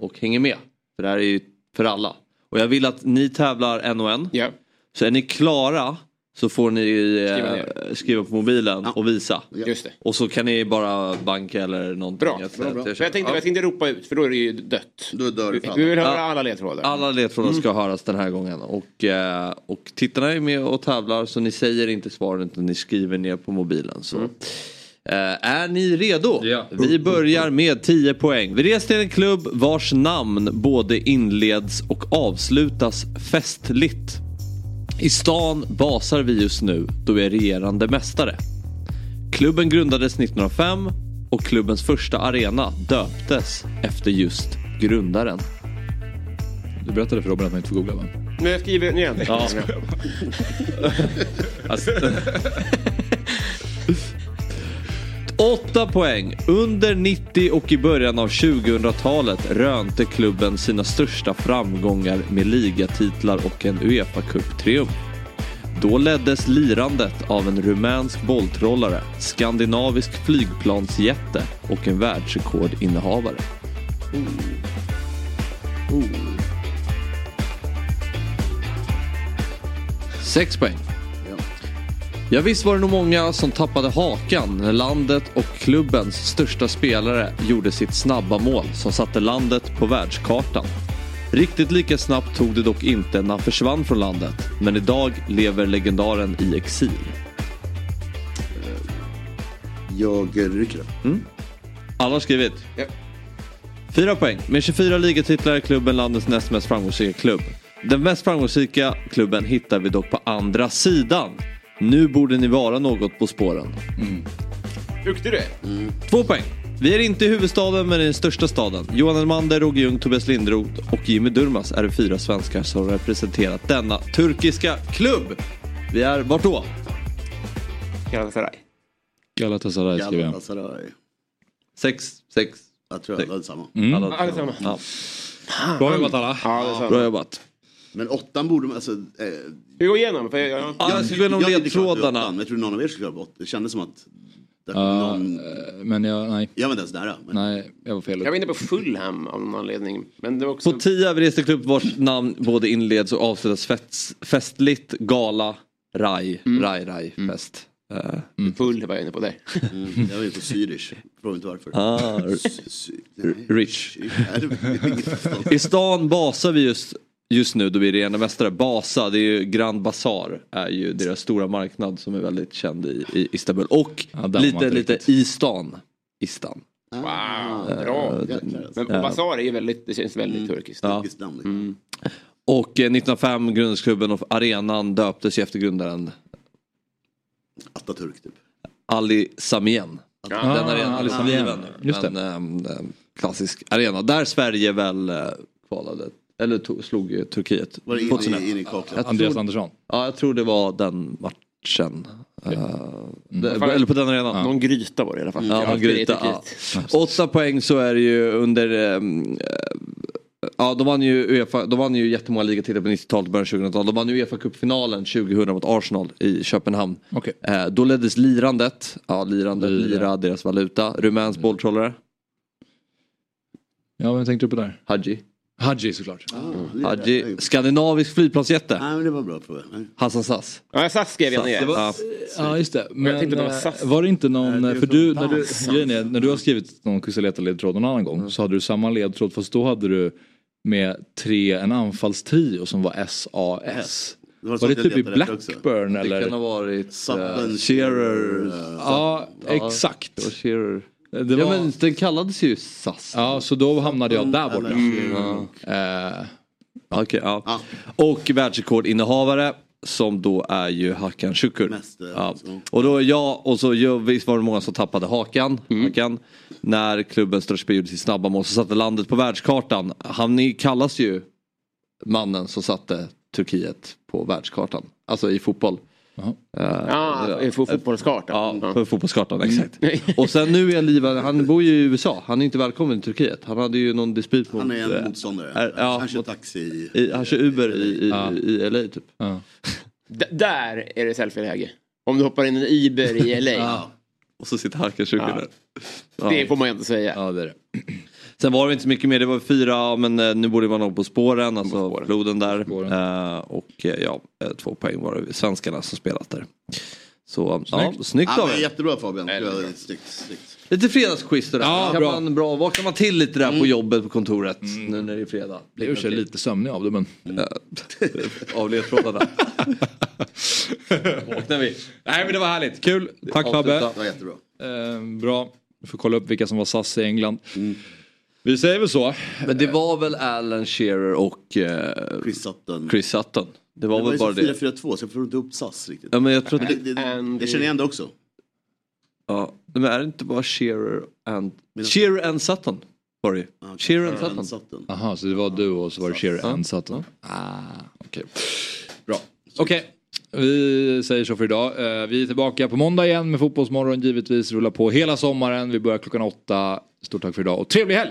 och hänger med. För det här är ju för alla. Och jag vill att ni tävlar en och en. Ja. Så är ni klara så får ni eh, Skriva skriva, på mobilen och visa. Just det. Och så kan ni bara banka eller någonting. Bra. Jag- bra, bra. jag- jag, tänkte, Ja. jag tänkte ropa ut för då är det ju dött. Då dör Vi, vi vill höra Ja. alla ledtrådar. Alla ledtrådar ska höras den här gången. Och, eh, och tittarna är med och tävlar så ni säger inte svaren utan ni skriver ner på mobilen. Så. Eh, är ni redo? Ja. Vi börjar med 10 poäng. Vi reser till en klubb vars namn både inleds och avslutas festligt. I stan basar vi just nu då vi är regerande mästare. Klubben grundades 1905 och klubbens första arena döptes efter just grundaren. Du berättade för Robin att man inte får googla va? Men jag skriver igen. Ja. Alltså, Åtta poäng. Under 90 och i början av 2000-talet rönte klubben sina största framgångar med ligatitlar och en Uefa Cup-triumf. Då leddes lirandet av en rumänsk bolltrollare, skandinavisk flygplansjätte och en världsrekordinnehavare. Sex poäng. Ja visst var det nog många som tappade hakan när landet och klubbens största spelare gjorde sitt snabba mål som satte landet på världskartan. Riktigt lika snabbt tog det dock inte när han försvann från landet. Men idag lever legendaren i exil. Jag rycker det. Alla har skrivit. Ja. Fyra poäng. Med 24 ligatitlar är klubben landets näst mest framgångsrika klubb. Den mest framgångsrika klubben hittar vi dock på andra sidan. Nu borde ni vara något på spåren. Duktig du är. Två poäng. Vi är inte i huvudstaden men i den största staden. Johan Elmander, Roger Ljung, Tobias Lindroth och Jimmy Durmaz är de fyra svenskar som representerat denna turkiska klubb. Vi är vart då? Galatasaray. Galatasaray skriver jag. Galatasaray. Sex, sex. Jag tror alla är samma. Mm. Alla, Ja, detsamma. ja. Bra jobbat alla. Ja, det är sant. Bra jobbat. Men åttan borde man, alltså... Eh, Vi går igenom. För jag, Ja, jag gå igenom jag hade klart ledtrådarna. åttan, men Jag tror någon av er skulle ha åtta. Det kändes som att... Där, Ja, någon, eh, men jag, nej, jag var inte ens nära. Men, nej, jag var fel. jag var inne på Fulham av någon anledning. Men det var också... På tio över reste klubb vars namn både inleds och avslutas fest, festligt, gala, raj, raj, raj, fest. Eh, Full var jag inne på där. mm, jag var ju på Zürich. Fråga inte varför. ah, rich. I stan basar vi just, just nu då vi är rena mästare. Basa, det är ju Grand Bazaar är ju deras stora marknad som är väldigt känd i, i Istanbul. Och Ja, lite, lite i stan. I stan. Wow, Eh, bra. Alltså. Men Bazar är ju väldigt, det känns väldigt turkiskt. Ja. Turkiskt namn, liksom. Och eh, 1905 grundades klubben och arenan döptes ju efter grundaren Atatürk typ. Ali Samien. Ja. Den arenan, Ali Ah, Samien. just det. Men, ehm, ehm, klassisk arena. Där Sverige väl eh, kvalade. Eller to, slog ju Turkiet. Var det 2001. in, in, in i kaklet? Jag Andreas tror- Andersson. Ja, jag tror det var den matchen. Eh, det, Fan, eller på den arenan. Någon gryta var det i alla fall. Ja, någon gryta, ja. Åtta poäng så är det ju under... eh, ja, de vann ju Uefa, de vann ju jättemånga ligatitlar på 90-talet och början av 2000-talet. De vann ju Uefa-cupfinalen 2000 mot Arsenal i Köpenhamn. Okej. Eh, då leddes lirandet, ja lirandet, Lira. lira, deras valuta. Rumänsk bolltrollare, Ja, vem tänkte du på där? Hadji. Hadji såklart. det- Hadji, skandinavisk flygplansjätte, Nej, men det var bra. Nej. Hassan Sass. Ja, SAS skrev jag ner. Det var- Ja, ja just det. Men det var eh, SAS. var det inte någon, Nej, det för du, när du, grejen är, när du har skrivit någon Quisaleta-ledtråd någon annan gång så hade du samma ledtråd fast då hade du med tre, en anfallstrio som var SAS. Det Var så det typ i. Blackburn Det kan ha eller? varit uh, Shearer. eh, Ja, Ja, exakt. Det var Ja men den kallades ju SAS. ja, så då hamnade jag där borta. Eller- Eh, Okej, ja. Ja. Och världsrekordinnehavare som då är ju Hakan Şükür. Eh, Ja. Och då jag och så jag, visst var det många som tappade Hakan. Mm. Hakan när klubben Strasbourg gjorde sitt snabba mål så satte landet på världskartan. Han är- kallas ju mannen som satte Turkiet på världskartan. Alltså i fotboll. Jaha. Eh, Ja, i fo- fotbollskartan. Ja, på fotbollskartan exakt. Och sen nu är han livad, han bor ju i USA. Han är inte välkommen till Turkiet. Han hade ju någon dispyt mot... Han är en eh, motståndare. är- ja, han kör mot- taxi i... i, han kör Uber i, i, Ja. i LA typ. ja. Där är det selfie-läge. Om du hoppar in en Uber i LA. Och så sitter Hakan Şükür Ja. där. Ja. Det får man ju inte säga. ja, det är det. Sen var det inte så mycket mer, det var fyra, men eh, nu borde man nog på spåren, alltså spåren. floden där. Spåren. Eh, och eh, ja, två poäng var det svenskarna som spelat där. Så ja, snyggt Ja, av er. jättebra Fabian. Det. Snyggt, snyggt. Lite fredagsquiz det där. Ja, kan bra. Man, bra. Vaknar man till lite där på jobbet på kontoret nu när det är fredag? Jag är lite sömnig av det men. Av ledtrådarna. Vaknar vi. Nej men det var härligt, kul. Tack Fabbe. Det var jättebra. Eh, bra, vi får kolla upp vilka som var SAS i England. Vi säger väl så. Men det var väl Alan Shearer och eh, Chris Sutton. Chris Sutton. Det var det var väl bara det. 4-4-2 så jag får inte upp SAS riktigt. Ja, men jag tror att det, det, det, jag känner igen det också. ja, men är det inte bara Shearer and... Shearer and Sutton var det ju. Ja, Shearer and Aaron Sutton. Sutton. Aha, så det var du och så var det Shearer and Sutton. Ah, okej. Bra. Okej, vi säger så för idag. Eh, Vi är tillbaka på måndag igen med Fotbollsmorgon givetvis. Rullar på hela sommaren. Vi börjar klockan åtta. Stort tack för idag och trevlig helg!